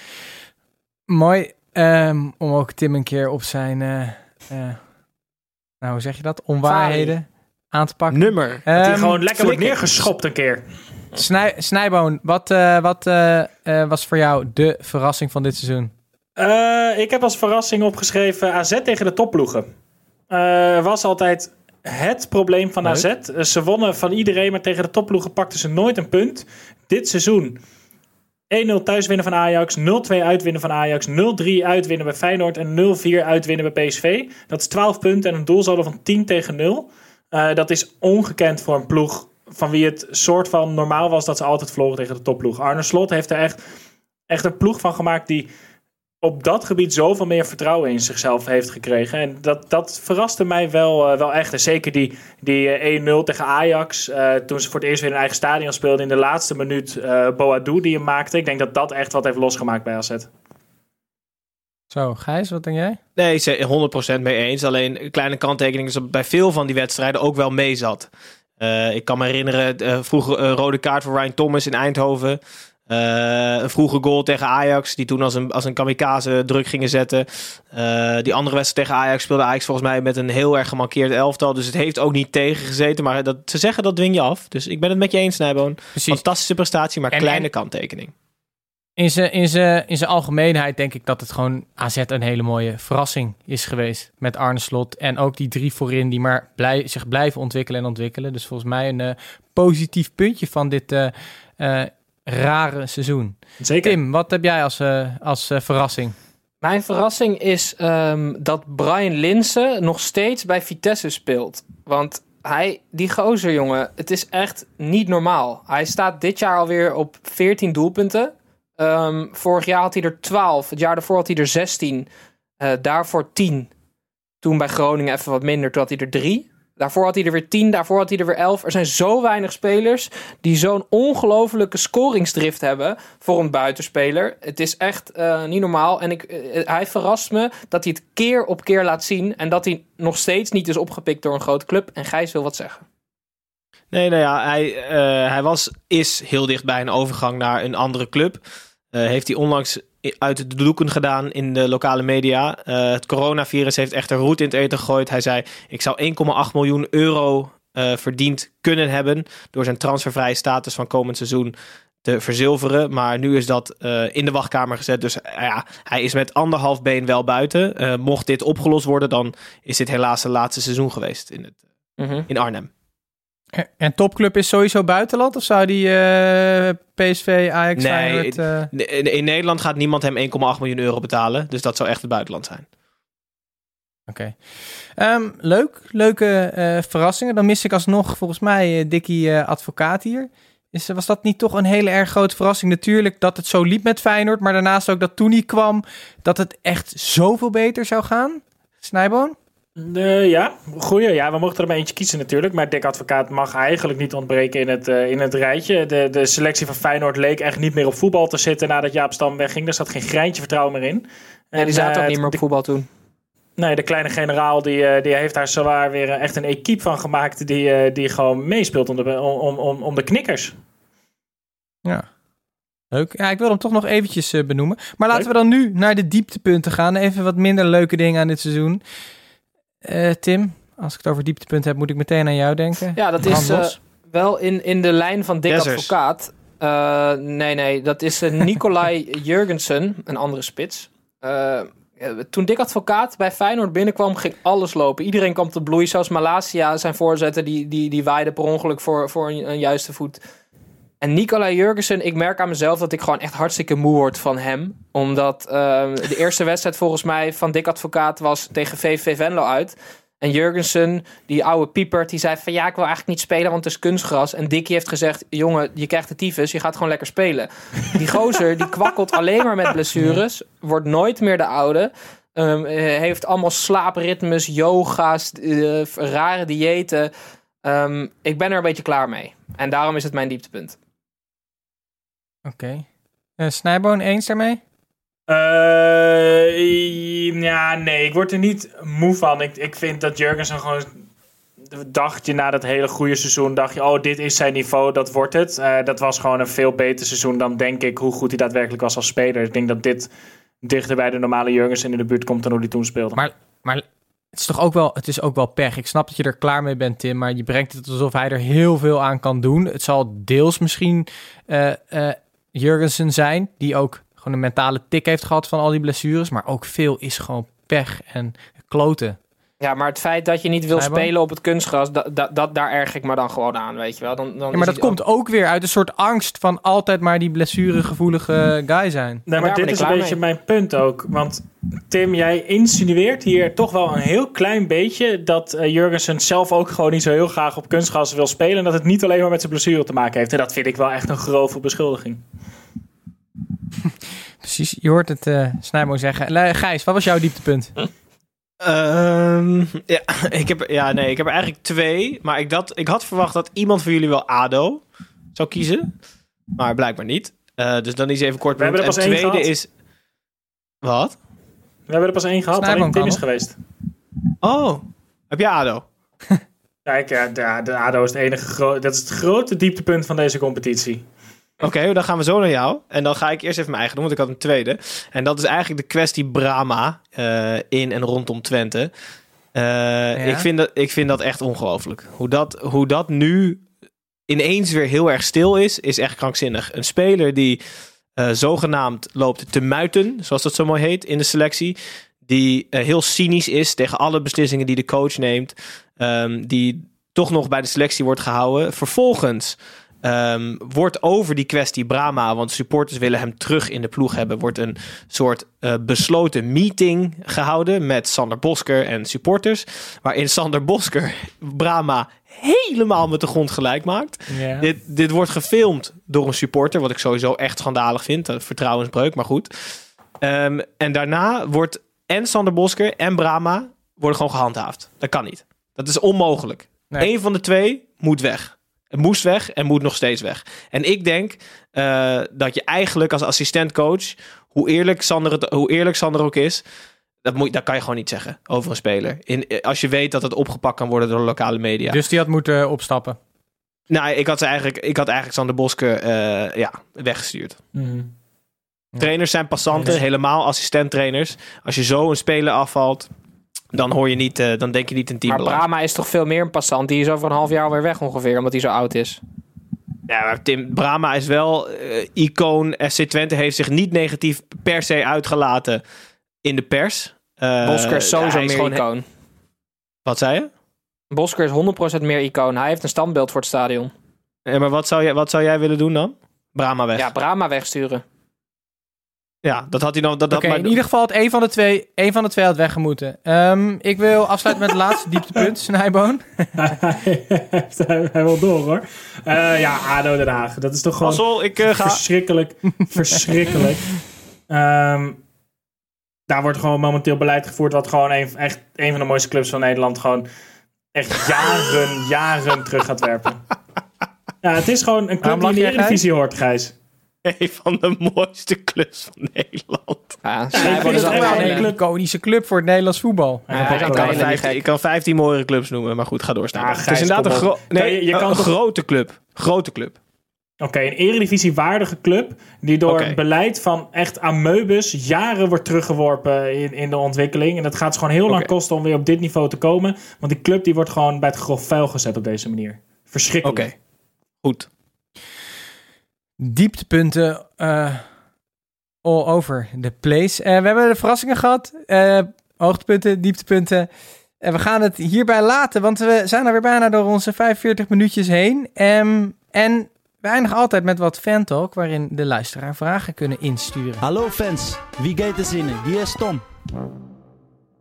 Mooi um, om ook Tim een keer op zijn, uh, uh, nou hoe zeg je dat, onwaarheden aan te pakken. Nummer. Um, dat hij gewoon lekker wordt neergeschopt een keer. Snij, Snijboon, wat, uh, wat was voor jou de verrassing van dit seizoen? ik heb als verrassing opgeschreven AZ tegen de topploegen. was altijd het probleem van Leuk. AZ. Ze wonnen van iedereen, maar tegen de topploegen pakten ze nooit een punt. Dit seizoen 1-0 thuis winnen van Ajax, 0-2 uitwinnen van Ajax, 0-3 uitwinnen bij Feyenoord en 0-4 uitwinnen bij PSV. Dat is 12 punten en een doelsaldo van 10 tegen 0. Uh, dat is ongekend voor een ploeg van wie het soort van normaal was dat ze altijd verloren tegen de topploeg. Arne Slot heeft er echt, echt een ploeg van gemaakt die op dat gebied zoveel meer vertrouwen in zichzelf heeft gekregen. En dat, dat verraste mij wel, eh, wel echt. En zeker die, die eh, 1-0 tegen Ajax, eh, toen ze voor het eerst weer in hun eigen stadion speelden in de laatste minuut, eh Boadou die hem maakte. Ik denk dat dat echt wat heeft losgemaakt bij AZ. Zo, Gijs, wat denk jij? Nee, ze 100% mee eens. Alleen een kleine kanttekening is dat bij veel van die wedstrijden ook wel mee zat. Eh, ik kan me herinneren, uh, vroeger een rode kaart voor Ryan Thomas in Eindhoven. Uh, een vroege goal tegen Ajax, die toen als een, als een kamikaze druk gingen zetten. Uh, die andere wedstrijd tegen Ajax speelde Ajax volgens mij met een heel erg gemankeerd elftal. Dus het heeft ook niet tegengezeten. Maar dat, ze zeggen dat dwing je af. Dus ik ben het met je eens, Snijboon. Fantastische prestatie, maar En- kleine en- kanttekening. In zijn in zijn- in zijn algemeenheid denk ik dat het gewoon AZ een hele mooie verrassing is geweest. Met Arne Slot en ook die drie voorin die maar blij, zich blijven ontwikkelen en ontwikkelen. Dus volgens mij een eh, positief puntje van dit eh, eh, rare seizoen. Zeker. Tim, wat heb jij als, eh, als eh, verrassing? Mijn verrassing is ehm, dat Brian Linsen nog steeds bij Vitesse speelt. Want hij, die gozer, jongen, het is echt niet normaal. Hij staat dit jaar alweer op 14 doelpunten. Ehm, vorig jaar had hij er 12. Het jaar daarvoor had hij er 16. Eh, daarvoor 10. Toen bij Groningen even wat minder. Toen had hij er 3. Daarvoor had hij er weer 10. Daarvoor had hij er weer 11. Er zijn zo weinig spelers die zo'n ongelofelijke scoringsdrift hebben voor een buitenspeler. Het is echt eh, niet normaal. En ik, eh, hij verrast me dat hij het keer op keer laat zien. En dat hij nog steeds niet is opgepikt door een grote club. En Gijs wil wat zeggen. Nee, nou ja, hij, eh, hij was, is heel dicht bij een overgang naar een andere club. Heeft hij onlangs uit de doeken gedaan in de lokale media. Eh, het coronavirus heeft echt een roet in het eten gegooid. Hij zei, ik zou 1,8 miljoen euro eh, verdiend kunnen hebben... door zijn transfervrije status van komend seizoen te verzilveren. Maar nu is dat eh, in de wachtkamer gezet. Dus ja, hij is met anderhalf been wel buiten. Mocht dit opgelost worden, dan is dit helaas zijn laatste seizoen geweest in, het, in Arnhem. En- topclub is sowieso buitenland? Of zou die eh, PSV, Ajax, Nee, Feyenoord... eh, In, in Nederland gaat niemand hem 1,8 miljoen euro betalen. Dus dat zou echt het buitenland zijn. Oké. Ehm, leuk. Leuke eh, verrassingen. Dan mis ik alsnog volgens mij Dikkie eh, advocaat hier. Is, was dat niet toch een hele erg grote verrassing? Natuurlijk dat het zo liep met Feyenoord. Maar daarnaast ook dat toen hij kwam, dat het echt zoveel beter zou gaan. Snijboon? Ja, goeie. Ja, we mochten er maar eentje kiezen natuurlijk. Maar Dick Advocaat mag eigenlijk niet ontbreken in het, eh, in het rijtje. De, de selectie van Feyenoord leek echt niet meer op voetbal te zitten nadat Jaap Stam wegging. Er zat geen greintje vertrouwen meer in. En die zaten eh, ook niet meer op de- voetbal toen. Nee, de kleine generaal die, eh, die heeft daar zowaar weer echt een equipe van gemaakt die, eh, die gewoon meespeelt om de, om, om, om de knikkers. Ja. Leuk. Ja, ik wil hem toch nog eventjes benoemen. Maar laten Leuk. we dan nu naar de dieptepunten gaan. Even wat minder leuke dingen aan dit seizoen. Eh, Tim, als ik het over dieptepunten heb, moet ik meteen aan jou denken. Ja, dat is eh, wel in, in de lijn van Dick Dessers. Advocaat. Eh, nee, nee, dat is Nicolai Jurgensen, een andere spits. Toen Dick Advocaat bij Feyenoord binnenkwam, ging alles lopen. Iedereen kwam te bloei. Zelfs Malasia, zijn voorzetter, die, die, die waaide per ongeluk voor, voor een, een juiste voet. En Nicolai Jurgensen, ik merk aan mezelf dat ik gewoon echt hartstikke moe word van hem. Omdat eh, de eerste wedstrijd volgens mij van Dick Advocaat was tegen VVV Venlo uit. En Jurgensen, die oude piepert, die zei van ja, ik wil eigenlijk niet spelen, want het is kunstgras. En Dickie heeft gezegd, jongen, je krijgt de tyfus, je gaat gewoon lekker spelen. Die gozer, die kwakkelt alleen maar met blessures, wordt nooit meer de oude. Ehm, eh, heeft allemaal slaapritmes, yoga's, eh, rare diëten. Ehm, ik ben er een beetje klaar mee. En daarom is het mijn dieptepunt. Oké. Eh, Snijboon, eens daarmee? Eh, ja, nee, ik word er niet moe van. Ik, ik vind dat Jurgensen gewoon... Dacht je na dat hele goede seizoen, dacht je, oh, dit is zijn niveau, dat wordt het. Eh, dat was gewoon een veel beter seizoen dan, denk ik, hoe goed hij daadwerkelijk was als speler. Ik denk dat dit dichter bij de normale Jurgensen in de buurt komt dan hoe hij toen speelde. Maar, maar het is toch ook wel, het is ook wel pech. Ik snap dat je er klaar mee bent, Tim, maar je brengt het alsof hij er heel veel aan kan doen. Het zal deels misschien Jurgensen zijn, die ook gewoon een mentale tik heeft gehad van al die blessures, maar ook veel is gewoon pech en kloten. Ja, maar het feit dat je niet wil spelen op het kunstgras, dat, dat, dat, daar erg ik me dan gewoon aan, weet je wel. Dan, dan Ja, maar dat komt ook weer uit een soort angst van altijd maar die blessuregevoelige guy zijn. Nee, maar dit is een beetje mee. mijn punt ook. Want Tim, jij insinueert hier toch wel een heel klein beetje dat eh, Jurgensen zelf ook gewoon niet zo heel graag op kunstgras wil spelen. En dat het niet alleen maar met zijn blessure te maken heeft. En dat vind ik wel echt een grove beschuldiging. Precies, je hoort het eh Snijmo zeggen. Gijs, wat was jouw dieptepunt? Ehm, ja, ik heb, ja, nee, ik heb er eigenlijk twee. Maar ik, dat, ik had verwacht dat iemand van jullie wel ADO zou kiezen. Maar blijkbaar niet. Eh, dus dan is even kort. We hebben er En pas één tweede gehad. is... Wat? We hebben er pas één gehad, alleen Tim is geweest. Oh, heb je ADO? Kijk, ja, de, de ADO is het enige dat is het grote dieptepunt van deze competitie. Oké, dan gaan we zo naar jou. En dan ga ik eerst even mijn eigen doen, want ik had een tweede. En dat is eigenlijk de kwestie Brama eh, in en rondom Twente. Eh, ik, vind dat, ik vind dat echt ongelooflijk. Hoe dat, hoe dat nu ineens weer heel erg stil is, is echt krankzinnig. Een speler die eh, zogenaamd loopt te muiten, zoals dat zo mooi heet in de selectie. Die heel cynisch is tegen alle beslissingen die de coach neemt. ehm, die toch nog bij de selectie wordt gehouden. Vervolgens ehm, wordt over die kwestie Brama, want supporters willen hem terug in de ploeg hebben, wordt een soort eh, besloten meeting gehouden met Sander Bosker en supporters. Waarin Sander Bosker Brama helemaal met de grond gelijk maakt. Dit, dit wordt gefilmd door een supporter, wat ik sowieso echt schandalig vind. Een vertrouwensbreuk, maar goed. Ehm, en daarna wordt en Sander Bosker en Brama worden gewoon gehandhaafd. Dat kan niet. Dat is onmogelijk. Nee. Eén van de twee moet weg. Het moest weg en moet nog steeds weg. En ik denk eh, dat je eigenlijk als assistentcoach, hoe eerlijk Sander, het, hoe eerlijk Sander ook is, dat, moet, dat kan je gewoon niet zeggen over een speler. In, als je weet dat het opgepakt kan worden door de lokale media. Dus die had moeten opstappen. Nou, ik had, ze eigenlijk, ik had eigenlijk Sander Bosker eh, ja, weggestuurd. Trainers zijn passanten, helemaal assistenttrainers. Als je zo een speler afvalt, dan hoor je niet, eh, dan denk je niet in Maar teambelang. Brama is toch veel meer een passant. Die is over een half jaar alweer weg ongeveer, omdat hij zo oud is. Ja, maar Tim Brama is wel eh, icoon. FC Twente heeft zich niet negatief per se uitgelaten in de pers. Eh, Bosker is sowieso is meer icoon. Wat zei je? Bosker is 100% meer icoon. Hij heeft een standbeeld voor het stadion. Ja, maar wat zou, jij, wat zou jij willen doen dan? Brama weg. Ja, Ja, Brama wegsturen. dat had hij dan. Dat, dat, Oké, maar- in ieder geval had één van de twee, één van de twee had weggemoeten. Ehm, ik wil afsluiten met het laatste dieptepunt, Snijboon. hij wil door hoor. Eh, ja, ADO Den Haag. Dat is toch gewoon ik eh, ga. verschrikkelijk. verschrikkelijk. Ehm, daar wordt gewoon momenteel beleid gevoerd wat gewoon een, echt een van de mooiste clubs van Nederland gewoon echt jaren, jaren terug gaat werpen. Ja, het is gewoon een club die in de Eredivisie hoort, Gijs. Een van de mooiste clubs van Nederland. Ja, Snijboon is een een club. Een iconische club voor het Nederlands voetbal. Ja, Ja, hij ik kan wel Ik een kan, hele 15, gek. ik kan 15 mooie clubs noemen, maar goed, ga door. Ja, het is inderdaad een, gro- nee, Kan je- je kan een toch- grote club. Grote club. Oké, een Eredivisie waardige club die door het beleid van echt ameubus jaren wordt teruggeworpen in, in de ontwikkeling. En dat gaat ze gewoon heel lang kosten om weer op dit niveau te komen. Want die club die wordt gewoon bij het grof vuil gezet op deze manier. Verschrikkelijk. Oké, goed. Dieptepunten eh, all over the place. Eh, we hebben de verrassingen gehad. eh, hoogtepunten, dieptepunten. En we gaan het hierbij laten, want we zijn er weer bijna door onze 45 minuutjes heen. Ehm, en we eindigen altijd met wat fantalk, waarin de luisteraar vragen kunnen insturen. Hallo fans, wie gaat er zinnen? Hier is Tom.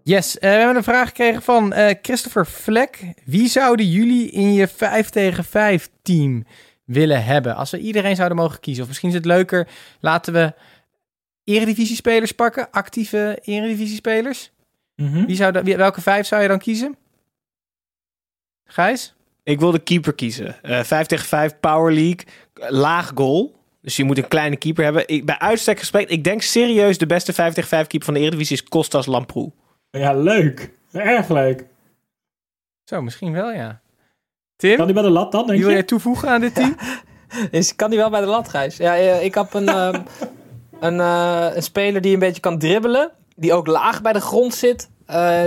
Yes, we hebben een vraag gekregen van Christopher Vlek. Wie zouden jullie in je 5 tegen 5 team willen hebben? Als we iedereen zouden mogen kiezen. Of misschien is het leuker, laten we eredivisiespelers pakken. Actieve eredivisiespelers. Mhm. Wie zou welke vijf zou je dan kiezen? Gijs? Ik wil de keeper kiezen. Eh 5 tegen 5 Power League. Laag goal. Dus je moet een kleine keeper hebben. Ik, bij uitstek gesproken, ik denk serieus de beste 5 tegen 5 keeper van de Eredivisie is Kostas Lamproe. Ja, leuk. Erg leuk. Zo, misschien wel, ja. Tim, Kan die bij de lat dan, denk wie wil je? jij toevoegen aan dit team? Is, kan die wel bij de lat, Gijs? Ja, eh, ik heb een, ehm, een, eh, een speler die een beetje kan dribbelen. Die ook laag bij de grond zit. Eh,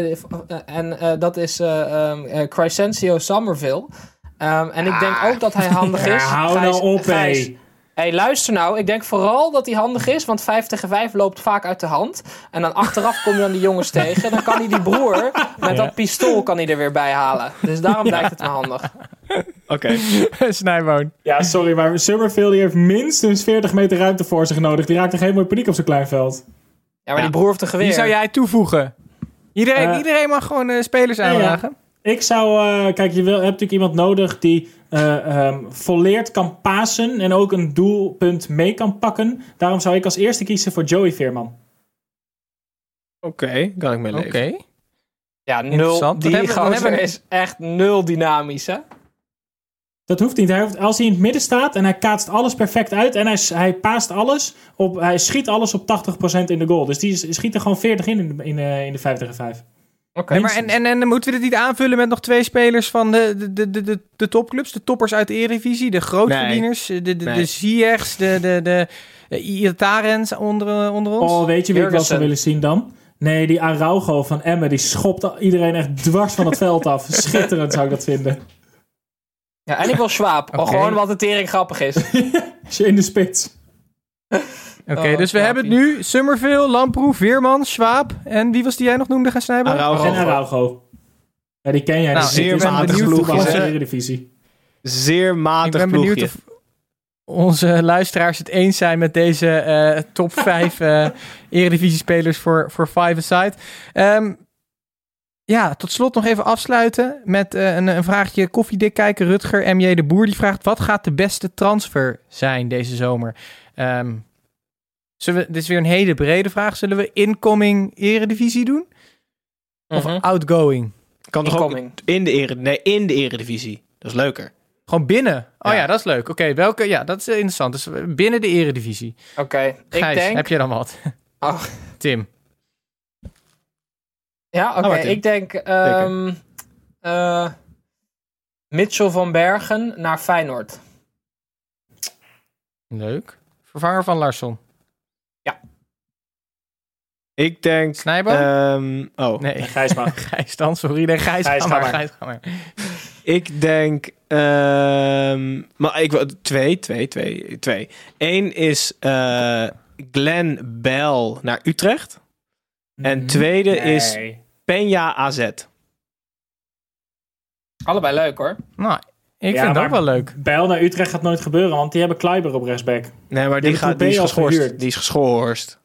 en eh, dat is eh ehm, eh, Crescencio Somerville. Ehm, en ik denk ook dat hij handig Ja, is. hou Gijs- nou op, Gijs, hé. Hey, luister nou. Ik denk vooral dat hij handig is. Want 5 tegen 5 loopt vaak uit de hand. En dan achteraf kom je dan die jongens tegen. Dan kan hij die broer met dat pistool kan hij er weer bij halen. Dus daarom lijkt het me handig. Oké. Snijboon. Ja, sorry, maar Summerfield die heeft minstens 40 meter ruimte voor zich nodig. Die raakt toch helemaal in paniek op zo'n klein veld. Ja, maar die broer heeft een geweer. Wie zou jij toevoegen? Iedereen, Eh, iedereen mag gewoon eh, spelers ja. Ik zou, eh, kijk, je wil, hebt natuurlijk iemand nodig die eh ehm, volleerd kan pasen en ook een doelpunt mee kan pakken. Daarom zou ik als eerste kiezen voor Joey Veerman. Oké, kan ik mee Oké. Ja, nul. Die hebben gozer we- is echt nul dynamisch, hè? Dat hoeft niet. Hij hoeft, als hij in het midden staat en hij kaatst alles perfect uit en hij, hij paast alles, op, hij schiet alles op 80% in de goal. Dus die schiet er gewoon 40 in in de, in de, in de 5 tegen 5. Oké. Nee, maar en, en, en moeten we dit niet aanvullen met nog twee spelers van de, de, de, de, de, de topclubs? De toppers uit de Eredivisie, de grootverdieners, de, de, de, Nee. de Ziyechs, de, de, de, de Iatarens onder, onder ons? Oh, weet je wie ik wel zou willen zien dan? Nee, die Araujo van Emmen, die schopt iedereen echt dwars van het veld af. Schitterend zou ik dat vinden. Ja, en ik wil. Oké. Gewoon wat het tering grappig is. Als je in de spits. Oké, Oh, dus we hebben het nu Summerville, Lamproe, Veerman, Schwab en wie was die jij nog noemde, gaan snijden? Araujo. En Araujo. Ja, die ken jij. Nou, dus zeer matig in hè? de Eredivisie. Zeer Ik matig ben benieuwd of onze luisteraars het eens zijn met deze eh, top 5 eh Eredivisie-spelers voor, voor Five Aside. Ehm, ja, tot slot nog even afsluiten met eh, een, een vraagje koffiedik kijken. Rutger MJ de Boer die vraagt: wat gaat de beste transfer zijn deze zomer? Ehm, zullen we, dit is weer een hele brede vraag. Zullen we incoming Eredivisie doen? Of Mhm. outgoing? Kan toch ook Incoming. in de, ere, nee, in de eredivisie. Dat is leuker. Gewoon binnen. Oh ja, Ja. dat is leuk. Oké, welke? Ja, dat is eh, interessant. Dus eh, binnen de Eredivisie. Oké, ik Gijs, denk... heb je dan wat? Oh, Tim. ja, oké. Oh, Martin. ik denk... ehm eh, Mitchell van Bergen naar Feyenoord. Leuk. Vervanger van Larsson. Ik denk... Snijboom? ehm, oh, nee, Gijs maar. Gijs dan. Sorry, nee, Gijs, Gijs, maar. Gijs, ik denk... ehm, maar ik wil... Twee, twee, twee, twee. Eén is eh Glenn Bell naar Utrecht. En tweede is Nee. Peña AZ. Allebei leuk, hoor. Nou, ik Ja, vind ook wel leuk. Bijl naar Utrecht gaat nooit gebeuren, want die hebben Kleiber op rechtsback. Nee, maar die, hebben gaat, die is geschorst. Die is geschorst.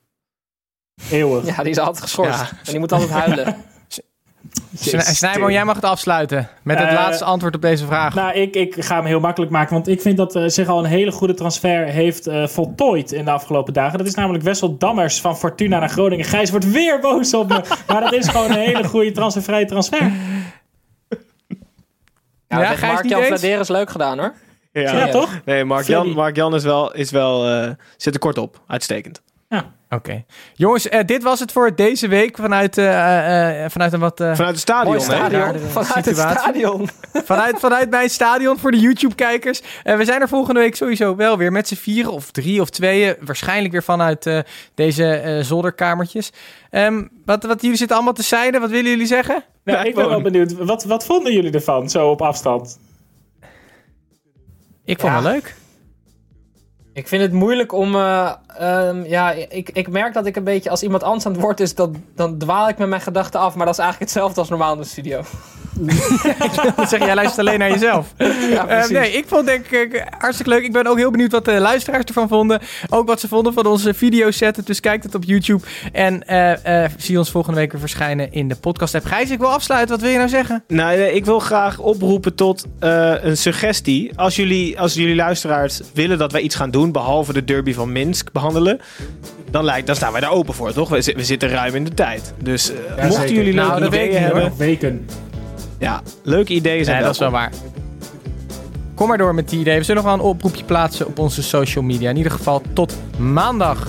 Eeuwig. Ja, die is altijd geschorst. Ja. En die moet altijd huilen. Sni- Snijboom, jij mag het afsluiten. Met het Eh, laatste antwoord op deze vraag. Nou, ik, ik ga hem heel makkelijk maken, want ik vind dat eh, zich al een hele goede transfer heeft eh, voltooid in de afgelopen dagen. Dat is namelijk Wessel Dammers van Fortuna naar Groningen. Gijs wordt weer boos op me, maar dat is gewoon een hele goede transfervrije transfer. Ja, Ja, Mark-Jan eens? Vladeris leuk gedaan, hoor. Ja, toch? Nee, Mark-Jan. Mark Jan is wel, is wel eh, zit er kort op. Uitstekend. Oké. Jongens, eh, dit was het voor deze week vanuit, eh, eh, vanuit een wat... eh, Vanuit het stadion, hè? stadion. Raardere Vanuit het stadion. Vanuit, vanuit mijn stadion voor de YouTube-kijkers. We zijn er volgende week sowieso wel weer met z'n vieren of drie of tweeën. Waarschijnlijk weer vanuit eh, deze eh, zolderkamertjes. Ehm, wat, wat jullie zitten allemaal te zeiden, wat willen jullie zeggen? Nou, ik ben wel benieuwd, wat, wat vonden jullie ervan, zo op afstand? Ik vond Ja. het wel leuk. Ik vind het moeilijk om. eh, ehm, ja, ik, ik merk dat ik een beetje. Als iemand anders aan het woord is, dan, dan dwaal ik met mijn gedachten af. Maar dat is eigenlijk hetzelfde als normaal in de studio. Dan zeg jij luistert alleen naar jezelf. Ja, Eh, nee, ik vond denk ik hartstikke leuk. Ik ben ook heel benieuwd wat de luisteraars ervan vonden. Ook wat ze vonden van onze videoset. Dus kijk het op YouTube. En eh, eh, zie ons volgende week weer verschijnen in de podcast app. Gijs, ik wil afsluiten. Wat wil je nou zeggen? Nou, nee, ik wil graag oproepen tot eh, een suggestie. Als jullie, als jullie luisteraars willen dat wij iets gaan doen, behalve de derby van Minsk behandelen, dan, lijkt, dan staan wij daar open voor, toch? We, zi- we zitten ruim in de tijd. Dus eh, mochten zeker. jullie Nou, ideeën niet, hebben, weken. Ja, leuke ideeën zijn dat is wel waar. Kom maar door met die ideeën. We zullen nog wel een oproepje plaatsen op onze social media. In ieder geval tot maandag.